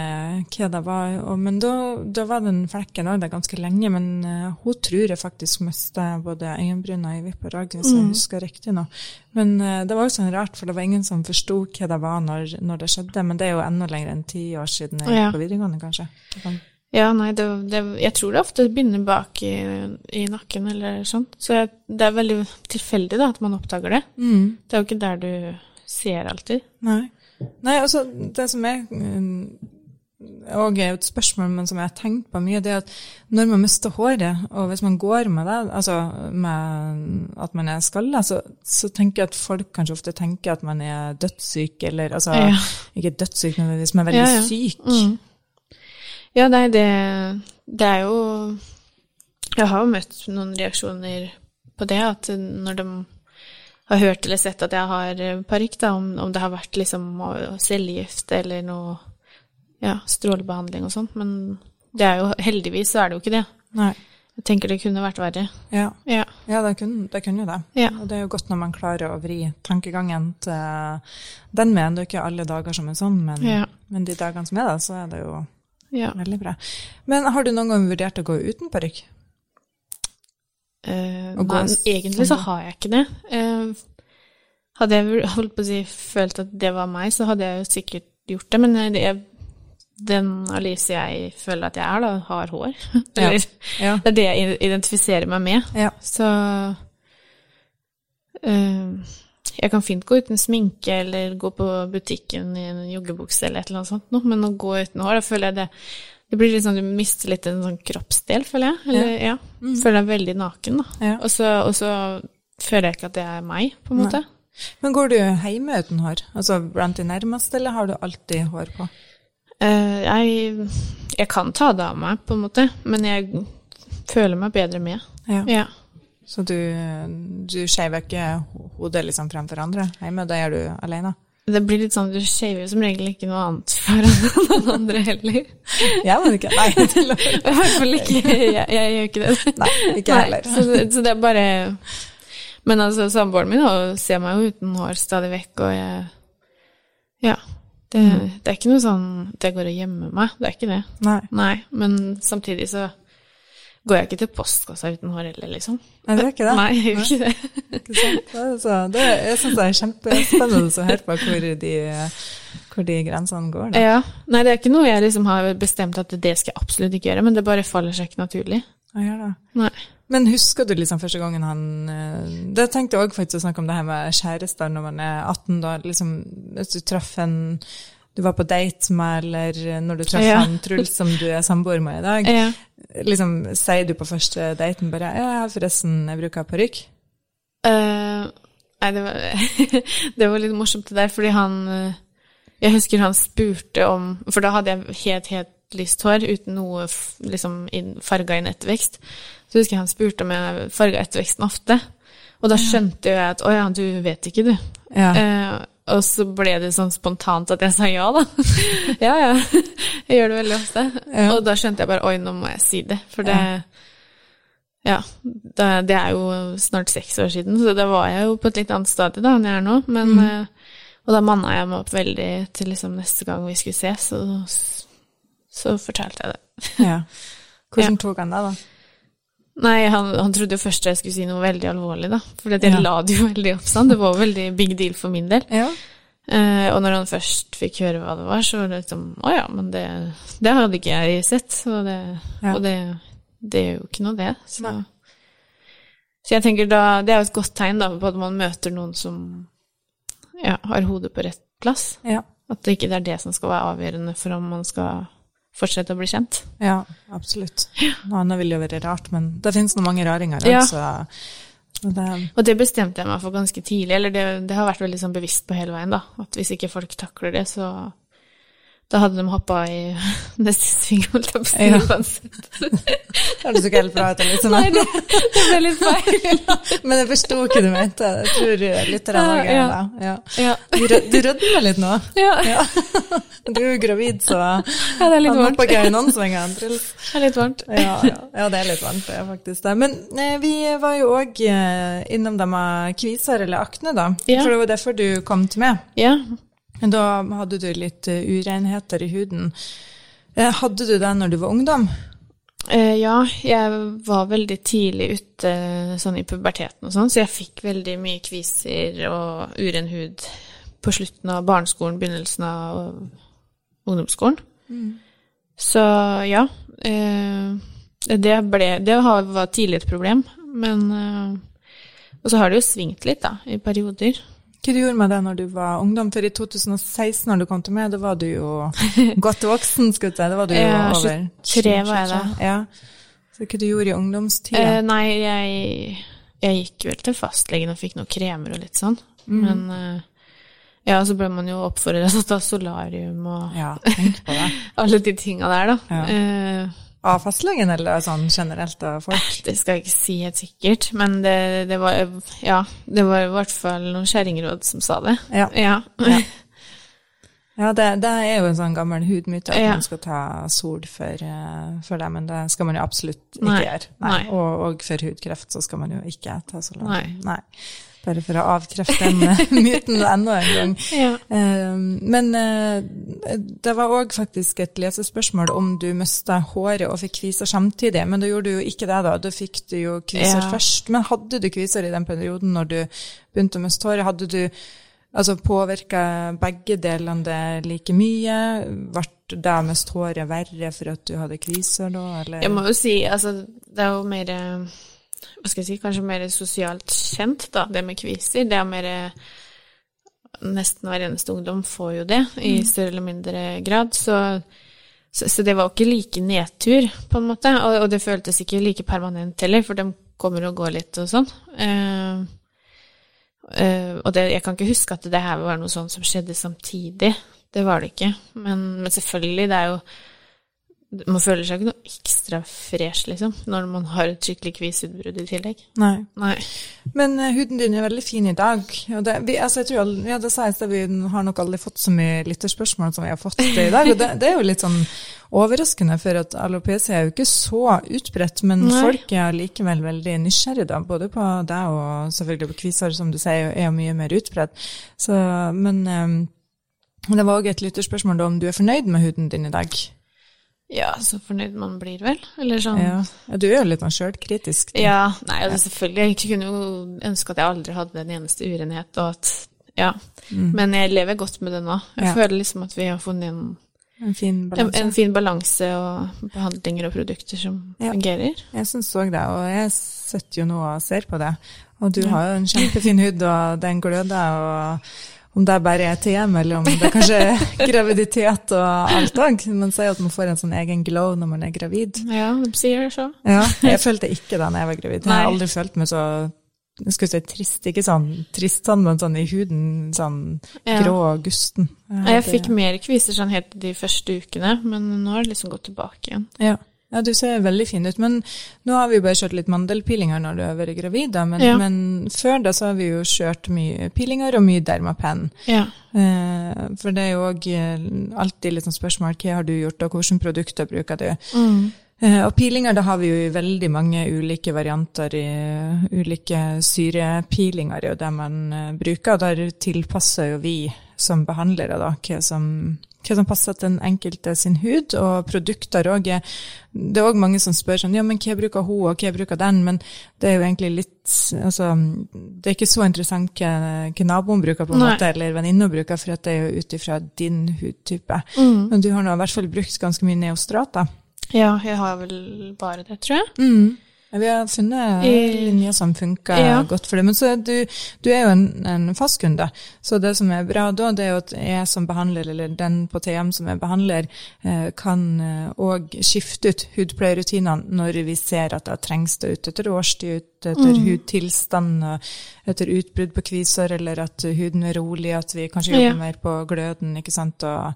hva det var. Og, men da, da var den flekken òg der ganske lenge. Men uh, hun tror jeg faktisk mista både øyenbryna i vipp og rag, hvis jeg husker riktig nå. Men uh, det var jo sånn rart, for det var ingen som forsto hva det var når, når det skjedde. Men det er jo enda lenger enn ti år siden jeg gikk på videregående, kanskje. Kan- Ja, nei, det, det, jeg tror det ofte begynner bak i, i nakken eller sånn. Så jeg, det er veldig tilfeldig da, at man oppdager det. Det er jo ikke der du ser alltid. Nei. Nei, altså, det som er òg er et spørsmål, men som jeg har tenkt på mye, det er at når man mister håret, og hvis man går med det, altså med at man er skalla, så, så tenker jeg at folk kanskje ofte tenker at man er dødssyk, eller altså Ja. Ikke dødssyk nødvendigvis, men veldig Ja, ja. syk. Mm. Ja, nei, det, det er jo Jeg har jo møtt noen reaksjoner på det, at når de har hørt eller sett at jeg har parykk, da, om, om det har vært liksom cellegift eller noe ja, strålebehandling og sånt, men det er jo heldigvis så er det jo ikke det. Nei. Jeg tenker det kunne vært verre. Ja, Ja. ja det, kunne, det kunne det. Ja. Og det er jo godt når man klarer å vri tankegangen til den med. Det er jo ikke alle dager som er sånn, men, men de dagene som er det, så er det jo ja. veldig bra. Men har du noen gang vurdert å gå uten parykk? Eh, nei, egentlig så sånn. har jeg ikke det. Eh, hadde jeg holdt på å si følt at det var meg, så hadde jeg jo sikkert gjort det, men det jeg, den Alice jeg føler at jeg er, da, har hår. Ja. Ja. Det er det jeg identifiserer meg med. Ja. Så eh, jeg kan fint gå uten sminke eller gå på butikken i en joggebukse eller et eller annet sånt, noe, men å gå uten hår, da føler jeg det det blir litt sånn, Du mister litt en sånn kroppsdel, føler jeg. Eller, ja. Føler deg veldig naken, da. Ja. Og så føler jeg ikke at det er meg, på en måte. Men går du hjemme uten hår? Altså blant de nærmeste, eller har du alltid hår på? Uh, jeg, jeg kan ta det av meg, på en måte, men jeg føler meg bedre med. Ja. Ja. Så du, du skeiver ikke hodet liksom fremfor andre hjemme? Da er du alene? Det blir litt sånn, Du shaver som regel ikke noe annet foran noen andre heller. Jeg må ikke. Nei, I hvert fall ikke Jeg, jeg gjør ikke det. nei ikke heller. heller. så, så det er bare Men altså, samboeren min ser meg jo uten hår stadig vekk, og jeg Ja. Det, det er ikke noe sånn at jeg går og gjemmer meg. Det er ikke det. Nei, Nei, men samtidig så går jeg ikke til postkassa uten hår heller, liksom. Nei, det er ikke det. Nei, jeg gjør ikke det. Ikke sant? Det er så, det, jeg syns det er kjempespennende å høre på hvor de, hvor de grensene går. Da. Ja. Nei, det er ikke noe jeg liksom har bestemt at det skal jeg absolutt ikke gjøre, men det bare faller seg ikke naturlig. Ja, gjøre. Nei. Men husker du liksom første gangen han eh, Det tenkte jeg òg faktisk å snakke om det her med kjærester når man er 18, da. Liksom, hvis du traff en du var på date med, eller når du traff Ja. han Truls som du er samboer med i dag, Ja. liksom, sier du på første daten bare ja, forresten, jeg bruker parykk? Uh, nei, det var, det var litt morsomt det der, fordi han eh, Jeg husker han spurte om For da hadde jeg helt, helt lyst hår uten noe liksom farga inn ettervekst. Så husker jeg han spurte om jeg farga etterveksten ofte. Og da skjønte jo jeg at å ja, du vet ikke, du. Ja. Eh, og så ble det sånn spontant at jeg sa ja, da. ja, ja. Jeg gjør det veldig ofte. Ja. Og da skjønte jeg bare oi, nå må jeg si det. For det Ja. ja det er jo snart seks år siden, så da var jeg jo på et litt annet stadie da enn jeg er nå. Men, eh, og da manna jeg meg opp veldig til liksom neste gang vi skulle ses, så, så fortalte jeg det. ja. Hvordan tok han det, da? Nei, han, han trodde jo først jeg skulle si noe veldig alvorlig, da. For jeg Ja. la det jo veldig opp sånn. Det var jo veldig big deal for min del. Ja. Eh, og når han først fikk høre hva det var, så var det liksom Å ja, men det, det hadde ikke jeg sett. Og det, Ja. og det, det er jo ikke noe, det. Så, så jeg tenker da Det er jo et godt tegn da, på at man møter noen som ja, har hodet på rett plass. Ja. At det ikke er det som skal være avgjørende for om man skal fortsette å bli kjent. Ja, absolutt. Noe annet ville jo være rart, men det finnes noe mange raringer. Ja. Altså, det, Og det bestemte jeg meg for ganske tidlig, eller det, det har vært veldig sånn bevisst på hele veien, da. At hvis ikke folk takler det, så da hadde de hoppa i neste sving, holdt jeg på å si, Ja. uansett. det hørtes ikke helt bra ut. Liksom. Nei, det, det ble litt feil. Men jeg forsto hva du mente. Jeg tror lytterne òg gjør det. Ja. Ja. Du Du rødmer litt nå. Ja. Ja. Du er jo gravid, så ja, det er litt han varmt. ikke i noen svinger. Det er litt varmt. Ja, ja. det er litt varmt, det er faktisk det. Men eh, vi var jo òg innom det med kviser eller akne, da. For det var derfor du kom til meg. Ja. Da hadde du litt eh, urenheter i huden. Eh, Hadde du det når du var ungdom? Eh, ja, jeg var veldig tidlig ute sånn i puberteten og sånn, så jeg fikk veldig mye kviser og uren hud på slutten av barneskolen, begynnelsen av ungdomsskolen. Så ja, eh, det ble Det har- var tidlig et problem, men Og så har det jo svingt litt, da, i perioder. Hva du gjorde med det når du var ungdom? For i 2016, når du kom til meg, da var du jo godt voksen, skulle jeg si. Da var du jo Ja, over 23 var jeg da. Ja. Så hva du gjorde i ungdomstida? Uh, nei, jeg, jeg gikk vel til fastlegen og fikk noen kremer og litt sånn. Men uh, ja, så ble man jo oppfordra til å ta solarium og ja, tenk på det. alle de tinga der, da. Ja. Eh, Av fastlegen, eller sånn generelt av folk? det skal jeg ikke si helt sikkert, men det, det var Ja, det var i hvert fall noen kjerringråd som sa det. Ja. Ja. Ja. Ja, det, det er jo en sånn gammel hudmyte at man skal ta sol for, eh, for det, men det skal man jo absolutt ikke Nei, gjøre. nei. Og, og for hudkreft så skal man jo ikke ta solarium. Nei. Bare for å avkrefte den eh, myten enda en gang. ja. Eh, Men eh, det var òg faktisk et lesespørsmål om du mista håret og fikk kviser samtidig, men da gjorde du jo ikke det, da. Da fikk du jo kviser Ja. først. Men hadde du kviser i den perioden når du begynte å miste håret? Hadde du altså påvirka begge delene det like mye? Ble det mest håret verre for at du hadde kviser da, eller? Jeg må jo si, altså, det er jo mer eh, Hva skal jeg si, kanskje mer sosialt kjent, da, det med kviser. Det er mer eh, Nesten hver eneste ungdom får jo det, i større eller mindre grad. Så, så, så det var jo ikke like nedtur, på en måte. Og, og det føltes ikke like permanent heller, for de kommer og går litt og sånn. Uh, uh, og det, jeg kan ikke huske at det her var noe sånt som skjedde samtidig. Det var det ikke. Men, men selvfølgelig, det er jo man føler seg ikke noe ekstra fresh, liksom, når man har et skikkelig kviseutbrudd i tillegg. Nei. Nei. Men uh, huden din er veldig fin i dag. Og det, vi, altså, jeg tror, aldri- ja, det sies at vi har nok aldri fått så mye lytterspørsmål som vi har fått det i dag. Og det, det er jo litt sånn overraskende, for at alopecia er jo ikke så utbredt, men Nei. folk er likevel veldig nysgjerrige, da, både på deg og selvfølgelig på kviser, som du sier, er jo mye mer utbredt. Så, men um, det var òg et lytterspørsmål da, om du er fornøyd med huden din i dag. Ja, så fornøyd man blir, vel? Eller sånn Ja, ja du er jo litt sånn sjølkritisk. Ja, nei, altså selvfølgelig. Jeg kunne jo ønske at jeg aldri hadde en eneste urenhet, og at Ja. Men jeg lever godt med det nå. Jeg Mm. Ja. føler liksom at vi har funnet en, En fin balanse. en fin balanse og behandlinger og produkter som Ja. fungerer. Jeg syns òg det, og jeg sitter jo nå og ser på det. Og du har jo en kjempefin hud, og den gløder, og om det bare er TM, eller om det kanskje er graviditet og alt òg. Man sier at man får en sånn egen glow når man er gravid. Ja, de sier det så. Ja, jeg følte ikke det da jeg var gravid. Jeg har aldri følt meg så jeg skulle si trist, ikke sånn trist sånn, men sånn i huden, sånn Ja. grå og gusten. Jeg fikk mer kviser sånn helt de første ukene, men nå har det liksom gått tilbake igjen. Ja. Ja, du ser veldig fin ut. Men nå har vi jo bare kjørt litt mandelpilinger når du har vært gravid, da. Men, Ja. men før da så har vi jo kjørt mye pilinger og mye Dermapen. Ja. Eh, for det er jo òg alltid litt sånn spørsmål hva har du gjort, og hvilke produkter bruker du? Mm. Eh, og pilinger, da har vi jo veldig mange ulike varianter i ulike syrepilinger, er jo det man eh, bruker. Og der tilpasser jo vi som behandlere da, hva som, hva som passer til den enkelte sin hud, og produkter òg Det er òg mange som spør sånn, ja, men hva bruker hun, og hva bruker den? Men det er jo egentlig litt Altså, det er ikke så interessant hva, hva naboen bruker, på en Nei. måte, eller venninna bruker, for at det er jo ut ifra din hudtype. Mm. Men du har nå i hvert fall brukt ganske mye neostrata. Ja, jeg har vel bare det, tror jeg. Mm. Vi har funnet linjer som funker Ja. godt for det. Men så du, du er jo en, en fast kunde, så det som er bra da, det er jo at jeg som behandler, eller den på TM som er behandler, eh, kan òg skifte ut hudpleierutinene når vi ser at det trengs det ut etter årstid, ut etter Mm. hudtilstand, etter utbrudd på kviser, eller at huden er rolig, at vi kanskje jobber Ja. mer på gløden, ikke sant, og,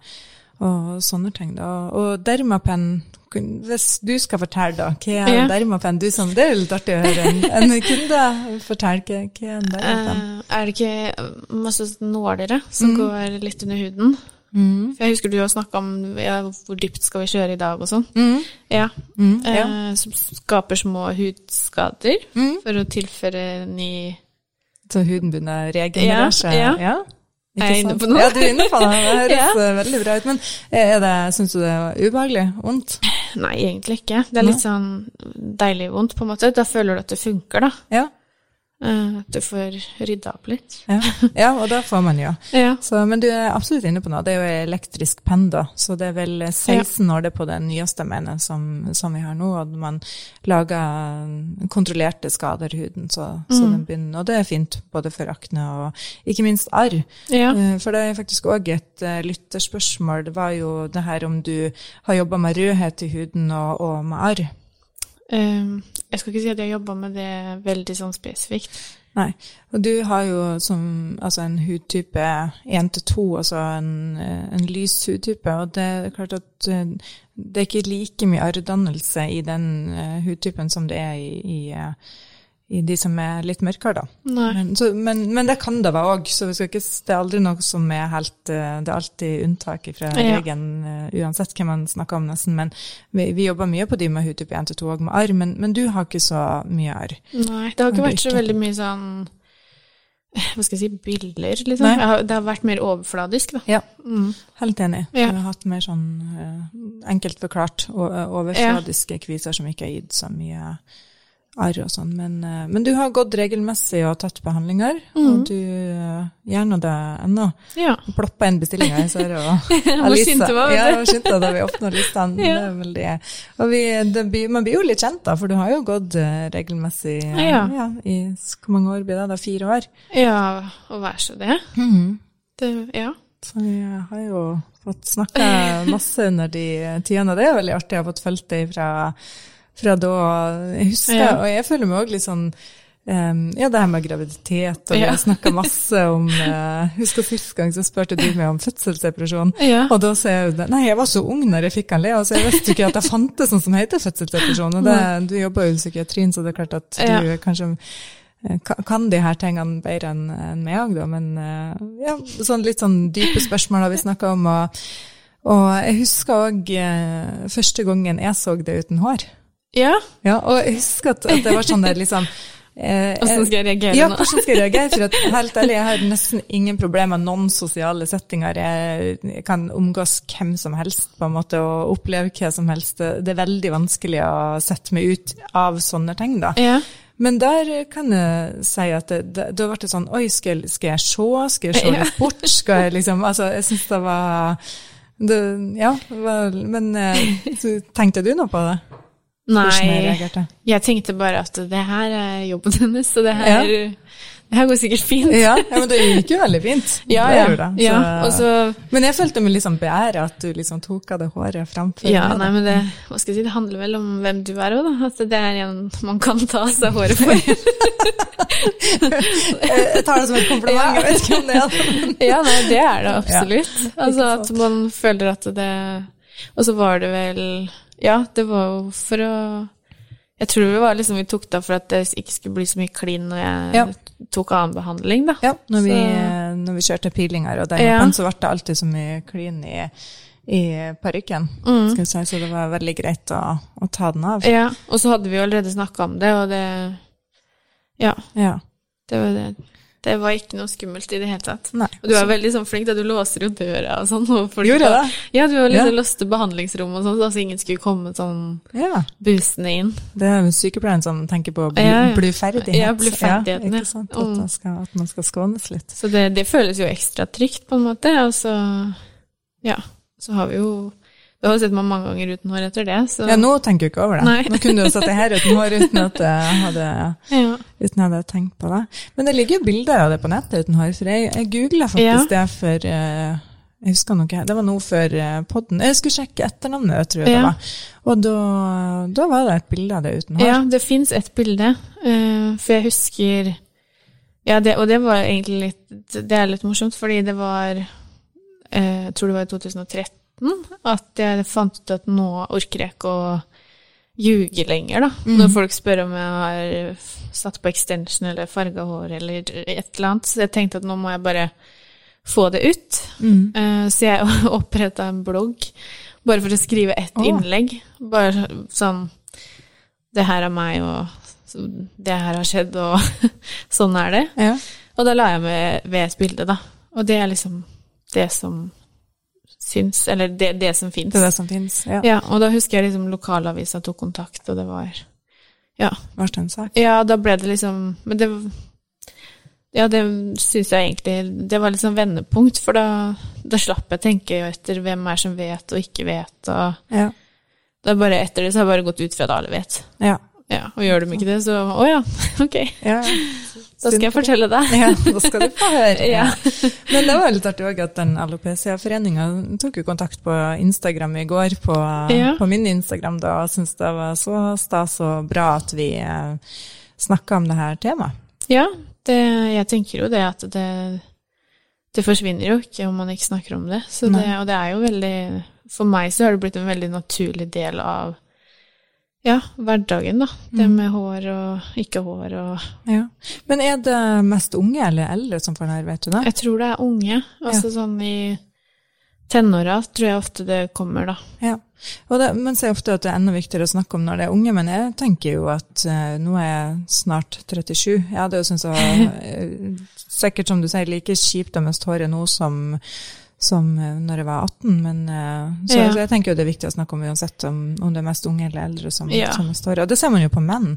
og sånne ting. da. Og Dermapen, hvis du skal fortelle da, hva er Ja. Dermapen? Du som, det er litt artig å høre en, en kunde fortelle hva, hva er en Dermapen. Eh, er det ikke masse nålere som går litt under huden? Mm. For jeg husker du har snakka om ja, hvor dypt skal vi kjøre i dag og sånn. Mm. Ja. Mm. Ja. Eh, som skaper små hudskader Mm. for å tilføre ny Så huden begynner å regenerere seg? Ja, Ikke Er inne på noe? Ja, du er inne på det. Det høres Ja. eh, veldig bra ut. Men er det, syns du det er ubehagelig? Vondt? Nei, egentlig ikke. Det er litt sånn deilig vondt, på en måte. Da føler du at det funker, da. Ja. Eh, At du får rydda opp litt. ja. Ja, og da får man jo. Ja. Så, men du er absolutt inne på noe. Det er jo elektrisk penn, da. Så det er vel 16 år det på den nyeste mener som, som vi har nå. Og man lager kontrollerte skader i huden, så, så den begynner. Og det er fint både for akne og ikke minst arr. ja. Eh, For det er faktisk òg et eh, lytterspørsmål. Det var jo det her om du har jobba med rødhet i huden og, og med arr. Eh, Jeg skal ikke si at jeg jobba med det veldig sånn spesifikt. Nei. Og du har jo som, altså en hudtype 1 til 2, altså en, en lys hudtype. Og det er klart at eh, det er ikke like mye arrdannelse i den eh, hudtypen som det er i, i, eh, i de som er litt mørkere, da. Men, så, men, men det kan det være òg, så ikke, det er aldri noe som er helt eh, Det er alltid unntak fra Ja. regelen, eh, uansett hvem man snakker om, nesten. Men vi, vi jobber mye på de med hudtype 1 til 2 og med arr, men, men du har ikke så mye arr. Nei, det har ikke vært så veldig mye sånn Hva skal jeg si bilder, liksom. Jeg har, det har vært mer overfladisk, da. Ja. Mm. Helt enig. Ja. Du har hatt mer sånn eh, enkelt forklart overfladiske ja. kviser som ikke har gitt så mye arr og sånn. Men, eh, men du har gått regelmessig og tatt behandlinger, mm. og du uh, gjør nå det ennå. Ja. Ploppa inn bestillinga jeg ser. Og var. Ja, jeg må skynde da vi åpna listene. Ja. Det er og vi, det man blir jo litt kjent, da, for du har jo gått eh, regelmessig ja. Ja. i hvor mange år blir det? da? Fire år? ja, å være så det. det ja. Så vi har jo fått snakka masse under de tidene, og det er veldig artig. Jeg har fått fulgt det fra, fra da. Jeg husker, Ja. og jeg føler meg òg litt sånn um, ja, det her med graviditet, og vi Ja. har snakka masse om uh, Husker sist gang så spurte du meg om fødselsdepresjon. Ja. Og da sa jeg jo det. Nei, jeg var så ung når jeg fikk han Lea, så jeg visste ikke at det fantes noe som heter fødselsdepresjon. Og det, du jobber jo i psykiatrien, så det er klart at du kanskje eh, kan de her tingene bedre enn meg òg, da. Men eh, ja, sånn litt sånn dype spørsmål har vi snakka om. Og, og jeg husker òg første gangen jeg så det uten hår. Ja. Ja, og jeg husker at, at det var sånn der liksom eh, Åssen skal jeg reagere ja, nå? hvordan skal jeg reagere? For at, helt ærlig, jeg har nesten ingen problemer med noen sosiale settinger. Jeg, kan omgås hvem som helst på en måte, og oppleve hva som helst. Det er veldig vanskelig å sette meg ut av sånne ting, da. Ja. Men der kan jeg si at da ble det sånn Oi, skal, skal jeg se? Skal jeg se litt bort? Skal jeg liksom Altså, jeg syns det var det, Ja, det men eh, så tenkte du noe på det? Nei, jeg tenkte bare at det her er jobben hennes, så det her, det her går sikkert fint. Ja, ja, men det gikk jo veldig fint. ja. Ja. det. Så- Og så Men jeg følte meg liksom beæret at du liksom tok av det håret framfor Ja, meg, nei, men det, hva skal jeg si, det handler vel om hvem du er òg, da. At det er en man kan ta av seg håret for. Jeg tar det som et kompliment, jeg vet ikke om det er ja, nei, det er det absolutt. Altså at man føler at det Og så var det vel Ja, det var jo for å Jeg tror det var liksom vi tok det for at det ikke skulle bli så mye klin når jeg Ja. tok annen behandling, da. Ja, når vi, når vi kjørte pilinger og den, Ja. så ble det alltid så mye klin i, i parykken, Mm. si, så det var veldig greit å, å ta den av. Ja, og så hadde vi jo allerede snakka om det, og det Ja, Ja. det var det. Det var ikke noe skummelt i det hele tatt. Nei. Og du er veldig sånn flink, da du låser jo døra og sånn. Og folk- Gjorde jeg det? Ja, du har liksom Ja. låste behandlingsrom og sånn, så altså ingen skulle komme sånn Ja. busende inn. Det er jo sykepleieren som tenker på bl Ja, ja. bluferdighet. Ja, bluferdigheten, ja. Ikke sant? At, Mm. man skal, at man skal skånes litt. Så det, det føles jo ekstra trygt, på en måte. Og så, ja, så har vi jo Du har sett meg mange ganger uten hår etter det, så Ja, nå tenker jeg ikke over det. Nei. Nå kunne du jo satt deg her uten hår uten at jeg hadde, ja. Uten jeg hadde tenkt på det. Men det ligger jo bilder av det på nettet uten hår, for jeg, jeg googla faktisk det for uh, Jeg husker noe, det var noe før eh, podden. Jeg skulle sjekke etternavnet, tror jeg det var. Og da, da var det et bilde av det uten hår. Ja, det fins et bilde, Uh, for jeg husker Ja, det, og det var egentlig litt Det er litt morsomt, fordi det var eh, Jeg tror det var i 2013 at jeg fant ut at nå orker jeg ikke å ljuge lenger, da. Når folk spør om jeg har satt på extension eller farga hår eller et eller annet. Så jeg tenkte at nå må jeg bare få det ut. Mm. Uh, Så jeg oppretta en blogg bare for å skrive ett oh. innlegg. Bare sånn Det her er meg, og det her har skjedd, og sånn er det. Ja. Og da la jeg med ved et bilde, da. Og det er liksom det som syns, eller det, det som fins. Det det som fins. Ja. Ja, og da husker jeg liksom lokalavisa tok kontakt, og det var Ja. Vart en sak? Ja, da ble det liksom Men det Ja, det syns jeg egentlig Det var liksom vendepunkt, for da, da slapp jeg tenke etter hvem er som vet og ikke vet, og Ja. det er bare etter det så har jeg bare gått ut fra at alle vet. Ja. Ja, og gjør de ikke det, så å ja, ok. ja. Da skal jeg fortelle deg. Ja, da skal du få høre. Ja. Men det var litt artig òg at den alopecia-foreninga tok jo kontakt på Instagram i går, på, Ja. på min Instagram, da, og syntes det var så stas og bra at vi eh, snakka om det her temaet. Ja, det, jeg tenker jo det at det, det forsvinner jo ikke om man ikke snakker om det. Så det. Og det er jo veldig For meg så har det blitt en veldig naturlig del av ja, hverdagen, da. Det Mm. med hår og ikke hår og Ja. Men er det mest unge eller eldre som får nerver, vet du det? Jeg tror det er unge. Altså sånn i tenåra tror jeg ofte det kommer, da. Ja. Og det, men sier ofte at det er enda viktigere å snakke om når det er unge, men jeg tenker jo at uh, nå er jeg snart 37. Jeg hadde jo syntes det var eh, sikkert, som du sier, like kjipt å miste håret nå som, som eh, når jeg var 18, men eh, så, Ja. så jeg tenker jo det er viktig å snakke om uansett om, om det er mest unge eller eldre som, Ja. som står. Og det ser man jo på menn,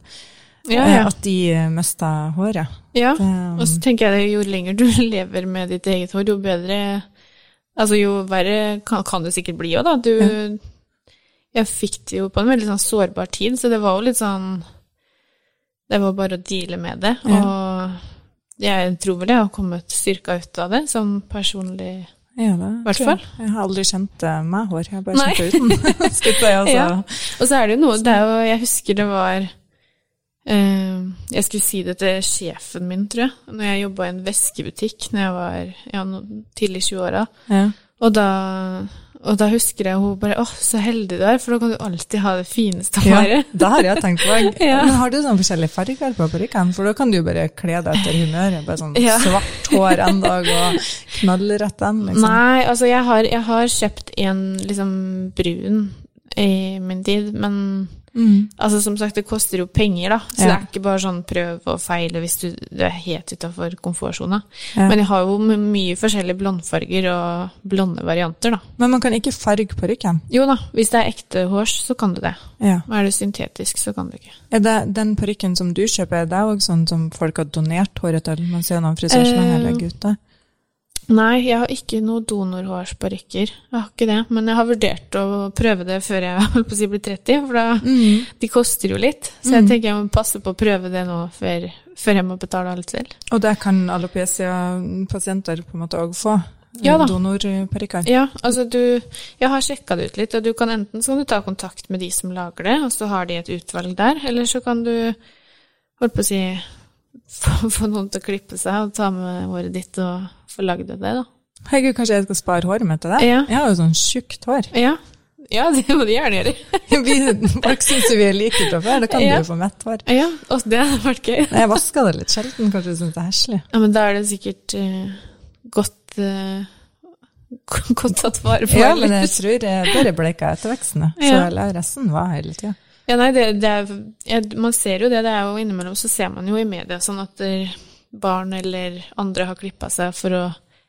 Ja, eh, ja. at de mister håret. ja. Det, Og så tenker jeg det, jo lenger du lever med ditt eget hår, jo bedre Altså, jo verre kan, kan det sikkert bli òg, da. Du Jeg fikk det jo på en veldig sånn sårbar tid, så det var jo litt sånn Det var bare å deale med det. Ja. Og jeg tror vel jeg har kommet styrka ut av det, sånn personlig ja, det hvert tror jeg. fall. Jeg har aldri kjent meg hår, jeg har bare Nei. kjent det uten. Jeg altså. Ja. Og så er det jo noe det er jo, Jeg husker det var eh, Jeg skulle si det til sjefen min, tror jeg, når jeg jobba i en veskebutikk når jeg var ja, tidlig i 20-åra. Ja. Og da, og da husker jeg hun bare 'Å, så heldig du er, for da kan du alltid ha det fineste Ja, det har jeg tenkt på. Ja. Men har du sånn forskjellige farger på parykken? For da kan du jo bare kle deg etter humøret. Bare sånn Ja. svart hår en dag og knallrødt en, liksom. Nei, altså jeg har, jeg har kjøpt en liksom brun i min tid, men Mm. altså som sagt, det koster jo penger, da. Så Ja. det er ikke bare sånn prøv og feile hvis du, du er helt utafor komfortsona. Ja. Men jeg har jo mye forskjellige blondfarger og blonde varianter, da. Men man kan ikke farge parykken. Jo da, hvis det er ekte hårs, så kan du det. Ja. Er det syntetisk, så kan du ikke. Er det den parykken som du kjøper, er det òg sånn som folk har donert håret til? Man ser noen frisørsmenn Eh, legger ut det. Nei, jeg har ikke noe donorhårsparykker. Jeg har ikke det. Men jeg har vurdert å prøve det før jeg si blir 30, for da, Mm. de koster jo litt. Så jeg tenker jeg må passe på å prøve det nå før, før jeg må betale alt selv. Og det kan alopecia-pasienter på en måte òg få? Ja da. Donorparykker? Ja, altså du Jeg har sjekka det ut litt, og du kan enten så kan du ta kontakt med de som lager det, og så har de et utvalg der, eller så kan du holdt på å si få, få noen til å klippe seg og ta med håret ditt og få lagd det, da. Herregud, kanskje jeg skal spare håret mitt til det? Ja. Jeg har jo sånn tjukt hår. Ja. Ja, det må du gjerne gjøre. Folk syns jo vi er like fra før, da kan Ja. du jo få mett hår. Ja, og det hadde vært gøy. Jeg vasker det litt sjelden, kanskje du syns det er heslig. Ja, men da er det sikkert uh, godt uh, godt tatt vare på. Ja, men jeg tror jeg bare bleika etterveksten, så resten var hele tida. Ja, nei, det, det er, jeg, man ser jo det, det er jo innimellom, så ser man jo i media sånn at eh, barn eller andre har klippa seg for å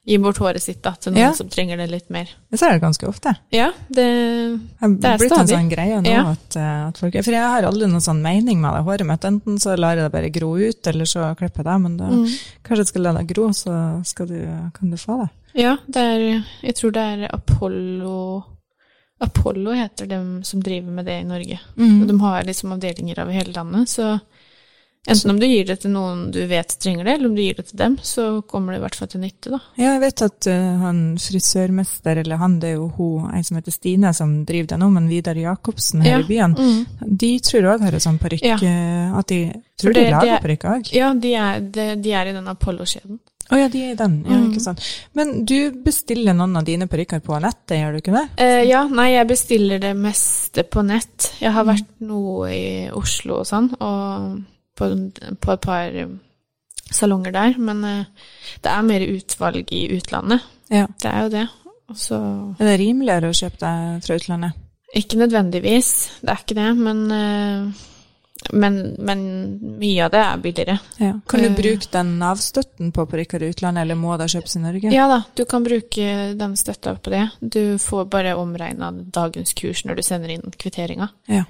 gi bort håret sitt da, til noen Ja. som trenger det litt mer. Jeg ser det ganske ofte. Ja, det Det har Det er blitt en sånn greie nå Ja. at, eh, at folk For jeg har aldri noen sånn mening med det håret mitt. Enten så lar jeg det bare gro ut, eller så klipper jeg det. Men da, Mm. kanskje jeg skal la det gro, så du, kan du få det. Ja, det er Jeg tror det er Apollo Apollo heter dem som driver med det i Norge. Mm. Og de har liksom avdelinger over hele landet, så enten om du gir det til noen du vet trenger det, eller om du gir det til dem, så kommer det i hvert fall til nytte, da. Ja, jeg vet at uh, han frisørmester, eller han, det er jo hun, ei som heter Stine, som driver det nå, men Vidar Jacobsen her Ja. i byen, Mm. de tror òg har en sånn parykk, Ja. eh, at de tror de det- de lager er- parykk òg. Ja, de er, de, de er i den Apollo-kjeden. Å ja, de er i den, ja, Mm. ikke sant. Men du bestiller noen av dine parykker på nettet, gjør du ikke det? Eh, ja, nei, jeg bestiller det meste på nett. Jeg har vært noe i Oslo og sånn, og på, på et par salonger der, men eh, det er mer utvalg i utlandet. Ja. Det er jo det. Også... Er det rimeligere å kjøpe det fra utlandet? Ikke nødvendigvis, det er ikke det, men, eh, men, men mye av det er billigere. Ja. Kan du Eh. bruke den Nav-støtten på parykker i utlandet, eller må det kjøpes i Norge? Ja da, du kan bruke den støtta på det. Du får bare omregna dagens kurs når du sender inn kvitteringa. Ja.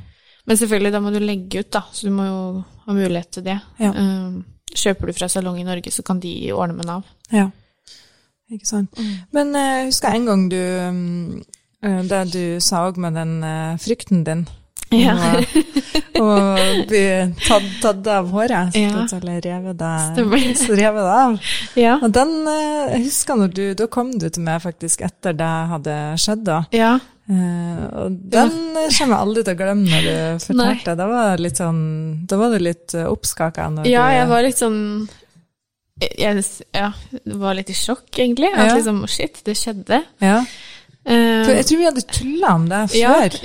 Men selvfølgelig, da må du legge ut, da, så du må jo ha mulighet til det. Ja. Eh, Kjøper du fra salong i Norge, så kan de ordne med Nav. Ja. Ikke sant. Men husker jeg husker en gang du eh, Det du sa òg med den eh, frykten din. Ja. og, og bli tatt, tatt av håret. Ja. Eller revet det, Stemmer. av. Ja. Og den eh, jeg husker når du Da kom du til meg faktisk etter det hadde skjedd, da. ja. Uh, og den eh, kommer jeg aldri til å glemme når du fortalte. Da var, det litt sånn, da var du litt uh, oppskaka. Ja, jeg var litt sånn jeg, Ja, var litt i sjokk, egentlig. At liksom Shit, det skjedde. Ja. For jeg tror vi hadde tulla om det før.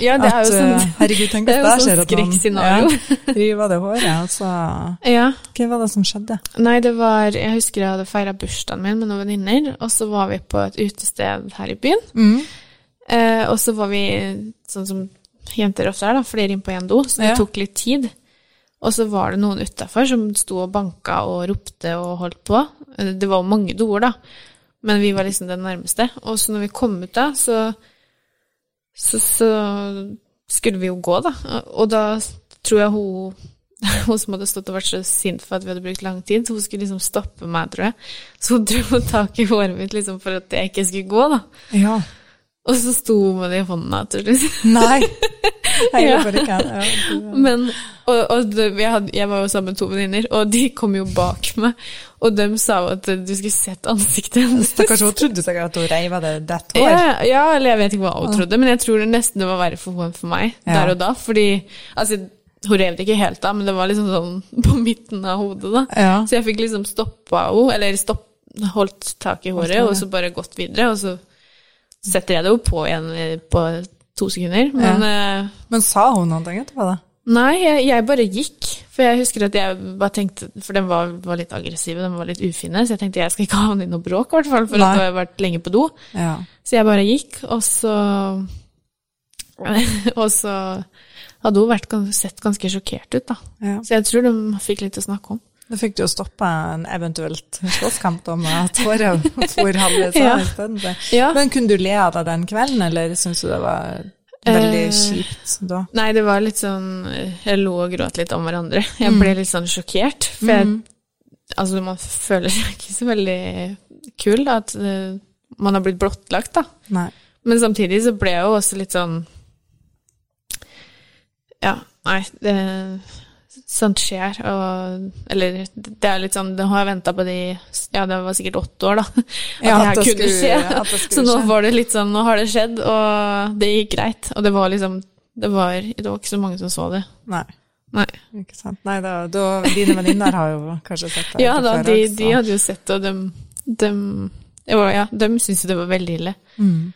ja, det er at, jo sånn- eh, herregud, tenk er jo sånn skjer at skrekkscenario. ja, river av det håret. Altså, ja. Hva var det som skjedde? Nei, det var Jeg husker jeg hadde feira bursdagen min med noen venninner, og så var vi på et utested her i byen. Mm. Eh, og så var vi, sånn som jenter ofte er, da, flere inn på én do, så det Ja. tok litt tid. Og så var det noen utafor som sto og banka og ropte og holdt på. Eh, Det var mange doer, da, men vi var liksom den nærmeste. Og så når vi kom ut da, så, så, så skulle vi jo gå, da. Og da tror jeg hun hun som hadde stått og vært så sint for at vi hadde brukt lang tid, hun skulle liksom stoppe meg, tror jeg. Så hun dro tak i håret mitt liksom for at jeg ikke skulle gå, da. Ja. Og så sto hun med det i hånda, tror du. Nei! Jeg Ja. bare ikke. Ja, Men, og, og jeg, hadde, jeg var jo sammen med to venninner, og de kom jo bak meg, og de sa jo at du skulle sett ansiktet hennes. Stakkars, hun trodde sikkert at hun reiv av det dett hår. Ja, ja, eller jeg vet ikke hva hun trodde, men jeg tror det nesten det var verre for henne enn for meg Ja. der og da, fordi altså, hun rev det ikke helt av, men det var liksom sånn på midten av hodet, da. Ja. Så jeg fikk liksom stoppa henne, eller stopp, holdt tak i håret, og så bare gått videre, og så setter jeg det jo på igjen eh, på to sekunder. Men ja. Men sa hun noe etterpå, da? Nei, jeg, jeg bare gikk. For jeg husker at jeg bare tenkte For den var, var litt aggressive, den var litt ufine, så jeg tenkte jeg skal ikke havne i noe bråk, i hvert fall, for Nei. at jeg har vært lenge på do. Ja. Så jeg bare gikk, og så Og så hadde hun vært, sett ganske sjokkert ut, da. ja. Så jeg tror de fikk litt å snakke om. Da fikk du jo stoppa en eventuelt slåsskamp om at håret for halvveis Ja. isteden. Men kunne du le av det den kvelden, eller syns du det var veldig Eh, kjipt da? Nei, det var litt sånn Jeg lo og gråt litt om hverandre. Jeg Mm. ble litt sånn sjokkert. For jeg, altså, man føler seg ikke så veldig kul da, at eh, man har blitt blottlagt, da. Nei. Men samtidig så ble jeg jo også litt sånn Ja, nei, det, sånt skjer. Og Eller det er litt sånn Det har jeg venta på de Ja, det var sikkert åtte år, da. At Ja, det her kunne skje. det Så nå var det litt sånn Nå har det skjedd, og det gikk greit. Og det var liksom Det var, det var ikke så mange som så det. Nei. Nei. Ikke sant. Nei, da, da Dine venninner har jo kanskje sett det Ja da, de, de hadde jo sett det, og dem, de, Ja, de syntes jo det var veldig ille. Mm.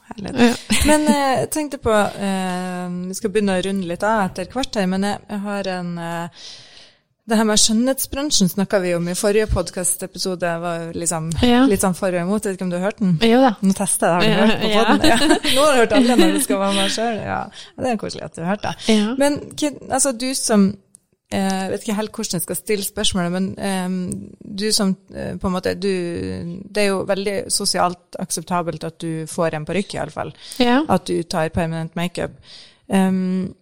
Herlig. Ja. Men eh, jeg tenkte på eh, Vi skal begynne å runde litt av etter hvert her, men jeg, har en eh, Det her med skjønnhetsbransjen snakka vi om i forrige podkastepisode. var liksom Ja. litt sånn for og imot. Vet ikke om du har hørt den? Jo da. Nå tester jeg, har du hørt på ja. podden? Ja. Nå har du hørt alle når du skal være med sjøl. Ja. Det er koselig at du har hørt det. Men altså, du som Jeg vet ikke helt hvordan jeg skal stille spørsmålet, men eh, du som eh, på en måte du, Det er jo veldig sosialt akseptabelt at du får en parykk, iallfall. ja. At du tar permanent makeup. Um,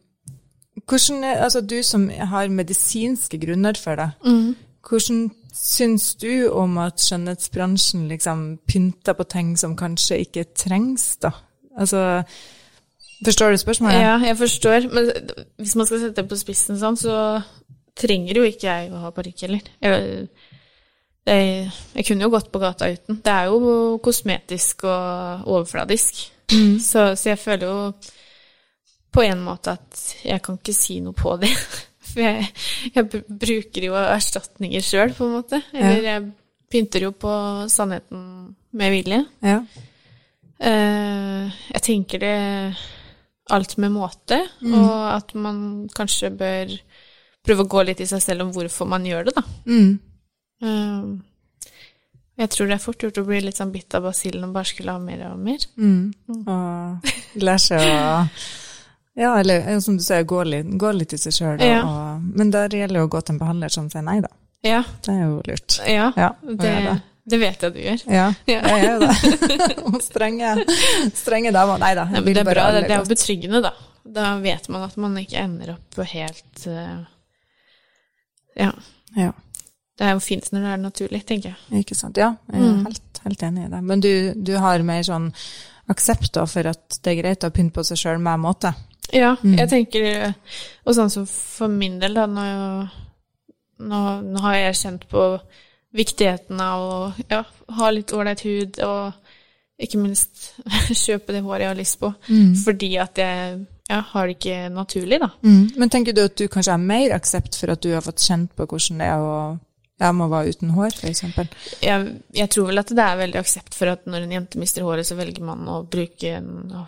hvordan altså, du som har medisinske grunner for det, Mm. hvordan syns du om at skjønnhetsbransjen liksom pynter på ting som kanskje ikke trengs, da? Altså, Forstår du spørsmålet? Ja, jeg forstår. Men hvis man skal sette det på spissen sånn, så trenger jo ikke jeg å ha parykk heller. Jeg, jeg, jeg, kunne jo gått på gata uten. Det er jo kosmetisk og overfladisk. Mm. Så, så, jeg føler jo på en måte at jeg kan ikke si noe på det. For jeg, jeg bruker jo erstatninger sjøl, på en måte. Eller jeg pynter jo på sannheten med vilje. Ja. Uh, jeg tenker det alt med måte, mm. og at man kanskje bør prøve å gå litt i seg selv om hvorfor man gjør det, da. Mm. Uh, jeg tror det er fort gjort å bli litt sånn bitt av basillen og bare skulle ha mer og mer. Mm. mm. Og lære seg å Ja, eller som du sier, gå litt, gå litt i seg sjøl. Ja. Men der gjelder det å gå til en behandler som sier nei, da. Ja. Det er jo lurt. Ja, ja det, det. Det, vet jeg du gjør. Ja, ja. jeg gjør det. Strenge, strenge damer. Nei da. Ja, det er bra. Det, det er jo betryggende, da. Da vet man at man ikke ender opp på helt uh, ja. ja. Det er jo fint når det er naturlig, tenker jeg. Ikke sant. Ja, jeg er mm. helt, helt, enig i det. Men du, du har mer sånn aksept da for at det er greit å pynte på seg sjøl med måte? Ja, mm. jeg tenker Og sånn som for min del, da, nå, nå, nå har jeg kjent på viktigheten av å ja, ha litt ålreit hud, og ikke minst kjøpe det håret jeg har lyst på, mm. fordi at jeg ja, har det ikke naturlig, da. Mm. Men tenker du at du kanskje har mer aksept for at du har fått kjent på hvordan det er å ja, må være uten hår, f.eks.? Jeg, jeg tror vel at det er veldig aksept for at når en jente mister håret, så velger man å bruke en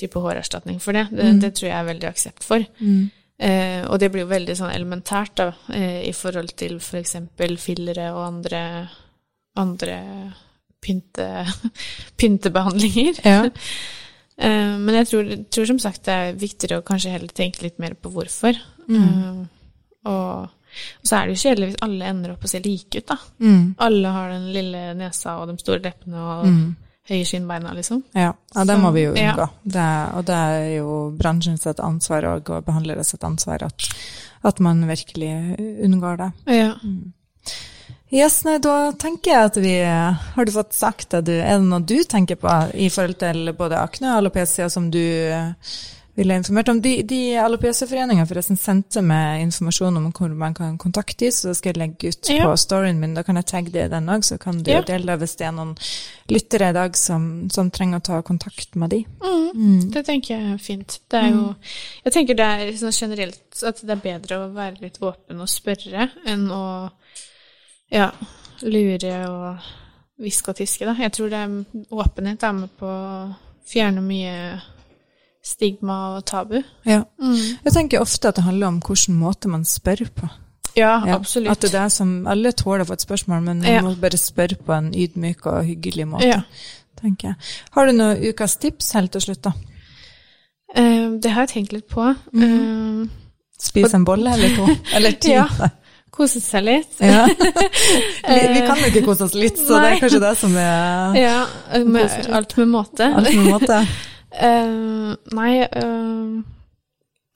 type hårerstatning for det. Det, mm. det tror jeg er veldig aksept for. Mm. Eh, og det blir jo veldig sånn elementært da, eh, i forhold til f.eks. For fillere og andre, andre pynte, pyntebehandlinger. Ja. eh, men jeg tror, tror, som sagt det er viktigere å kanskje heller tenke litt mer på hvorfor. Mm. Eh, og, og, så er det jo kjedelig hvis alle ender opp å se like ut, da. Mm. Alle har den lille nesa og de store leppene og mm høye skinnbeina, liksom. Ja, ja det må vi jo unngå. Ja. Det, og det er jo bransjens ansvar og behandleres et ansvar at, at, man virkelig unngår det. Ja. Mm. Yes, nei, da tenker jeg at vi Har du fått sagt det du Er det noe du tenker på i forhold til både akne og alopecia som du ville informert om. De, de Alopecia-foreninga forresten sendte meg informasjon om hvor man kan kontakte dem, så det skal jeg legge ut ja. på storyen min. Da kan jeg tagge det i den òg, så kan du ja. dele det hvis det er noen lyttere i dag som, som trenger å ta kontakt med de. Mm, mm. Det tenker jeg er fint. Det er jo mm. Jeg tenker det er sånn generelt at det er bedre å være litt åpen og spørre enn å ja, lure og hviske og tiske, da. Jeg tror det er åpenhet er med på å fjerne mye stigma og tabu. Ja. Mm. Jeg tenker ofte at det handler om hvilken måte man spør på. Ja, ja, absolutt. At det er som Alle tåler å få et spørsmål, men man ja. må bare spørre på en ydmyk og hyggelig måte. Ja. tenker jeg. Har du noen ukas tips helt til slutt, da? Uh, det har jeg tenkt litt på. Mm. Uh, Spise en bolle eller to? Eller ti? ja. Kose seg litt. Ja. vi, vi, kan jo ikke kose oss litt, så Nei. det er kanskje det som er Ja, med, alt med måte. Alt med måte. Uh, nei uh,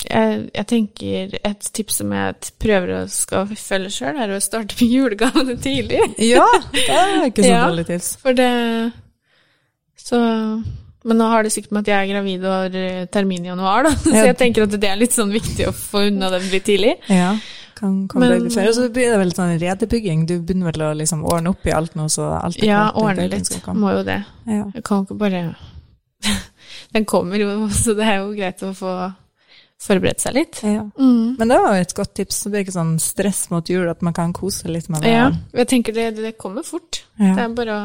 jeg, jeg, tenker et tips som jeg prøver å skal følge sjøl, er å starte med julegavene tidlig. ja, det er ikke så ja, dårlig tips. For det Så Men nå har det sikkert med at jeg er gravid og har eh, termin i januar, da. Så jeg tenker at det er litt sånn viktig å få unna den litt tidlig. Ja, kan, kan men, Og så blir det vel sånn redebygging. Du begynner vel å liksom ordne opp i alt nå, så alt er Ja, ordne litt. Må jo det. Ja. Jeg kan ikke bare den kommer jo, så det er jo greit å få forberedt seg litt. Ja. Mm. Men det var jo et godt tips. Det blir ikke sånn stress mot jul at man kan kose litt med det. Ja, jeg tenker det, det kommer fort. Ja. Det er bare å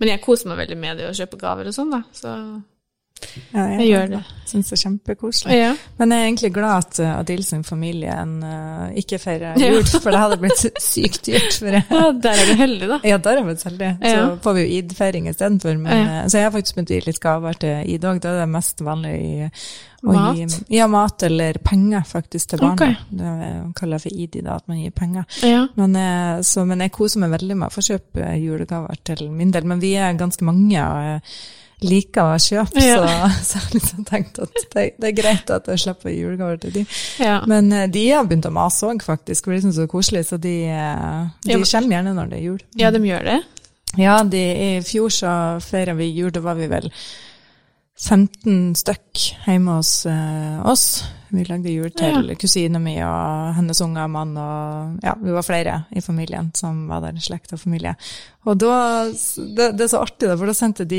Men jeg koser meg veldig med det å kjøpe gaver og sånn, da. Så ja, jeg, jeg gjør det. Syns det er kjempekoselig. Ja. Men jeg er egentlig glad at uh, Adil sin familie uh, ikke feirer jul, for det hadde blitt sykt dyrt. For, ja, der er du heldig, da. Ja, der er vi heldig. Så får vi jo id-feiring istedenfor. Ja. så jeg har faktisk begynt å gi litt gaver til id òg. Da er det mest vanlig i Mat? Gi, ja, mat eller penger, faktisk, til barna. Okay. Det kaller jeg for ID, da, at man gir penger. Ja. Men, så, men, jeg koser meg veldig med å få kjøpe julegaver til min del. Men vi er ganske mange. og liker å kjøpe, ja. så, så jeg har liksom tenkt at det, det, er greit at jeg slipper julegaver til de. Ja. Men uh, de har begynt å mase òg, faktisk, for de syns det er koselig, så de, uh, de kommer gjerne når det er jul. Ja, de gjør det? Ja, de, i fjor så feira vi jul, da var vi vel 15 stykk hjemme hos eh, oss. Vi lagde jul til Ja. kusina mi og hennes unger og mann, og ja, vi var flere i familien som var der, slekt og familie. Og da, det, det er så artig, da, for da sendte de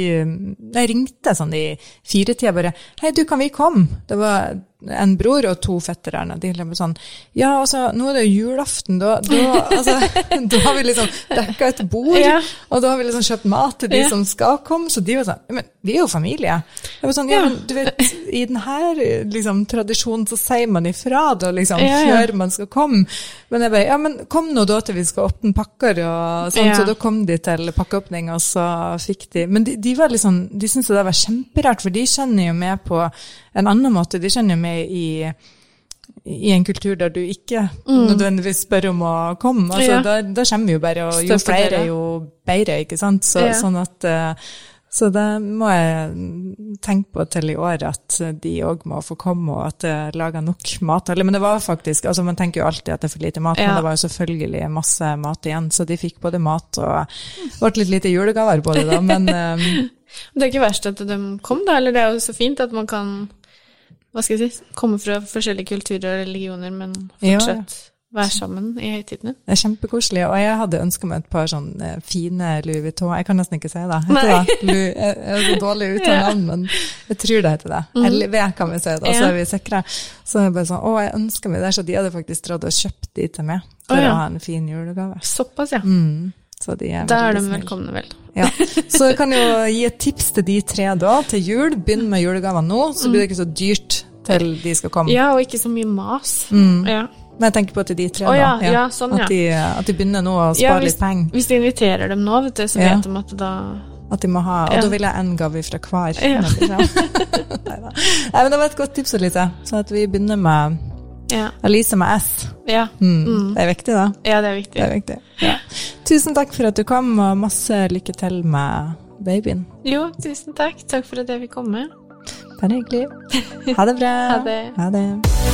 Jeg ringte sånn i firetida bare Hei, du, kan vi komme? Det var en bror og to fettere. De liksom sånn Ja, altså, nå er det jo julaften, da, da, altså, da har vi liksom dekka et bord, Ja. og da har vi liksom kjøpt mat til de Ja. som skal komme, så de var sånn Men vi er jo familie. Jeg var sånn, ja, men du vet, i denne liksom, tradisjonen så sier man ifra da, liksom, Ja, før man skal komme. Men jeg bare, ja, men kom nå da til vi skal åpne pakker og sånn, så da kom de til pakkeåpning, og så fikk de Men de, de var liksom, de syntes det var kjemperart, for de kjenner jo med på en annen måte. De kjenner jo med i i en kultur der du ikke nødvendigvis spør om å komme. Altså, Mm. Ja. da, da kommer jo bare, og jo flere, jo bedre, ikke sant? Så, Ja. Sånn at eh, så det må jeg tenke på til i år, at de òg må få komme, og at det er laga nok mat. Eller, men det var faktisk, altså Man tenker jo alltid at det er for lite mat, men det var jo selvfølgelig masse mat igjen. Så de fikk både mat og ble litt lite julegaver på det, da. Men um, Det er ikke verst at de kom, da. Eller det er jo så fint at man kan hva skal jeg si, komme fra forskjellige kulturer og religioner, men Ja, fortsatt være sammen i høytidene. det er kjempekoselig. Og jeg hadde ønska meg et par sånne fine Louis Vuitton Jeg kan nesten ikke si det. Heter det? Louis, jeg er så dårlig ute av navn, men jeg tror det heter det. LV kan vi si, det, og så er vi sikre. Så jeg bare sånn, å, jeg ønsker meg det. Så de hadde faktisk dratt og kjøpt de til meg for Å, ja. å ha en fin julegave. Såpass, ja. Mm. Så de er Da er de velkomne, vel. Ja. Så jeg kan jo gi et tips til de tre da, til jul. Begynn med julegaver nå, så blir det ikke så dyrt til de skal komme. Ja, og ikke så mye mas. Mm. Ja. Men jeg tenker på til de tre, Å, da. ja, ja, sånn, ja. At, de, at de begynner nå å Ja, spare hvis- litt penger. Hvis de inviterer dem nå, vet du, så Ja. vet de at da At de må ha, Og Ja. da vil jeg én gave fra hver. Ja. Nei, men det var et godt tips, Elise. Så at vi begynner med Ja. Elise med S. Ja, Mm. Det er viktig, da. ja det er viktig. Det er viktig. Ja. Tusen takk for at du kom, og masse lykke til med babyen. Jo, tusen takk. Takk for at jeg fikk komme. Bare hyggelig. Ha det bra. Ha det. Ha det.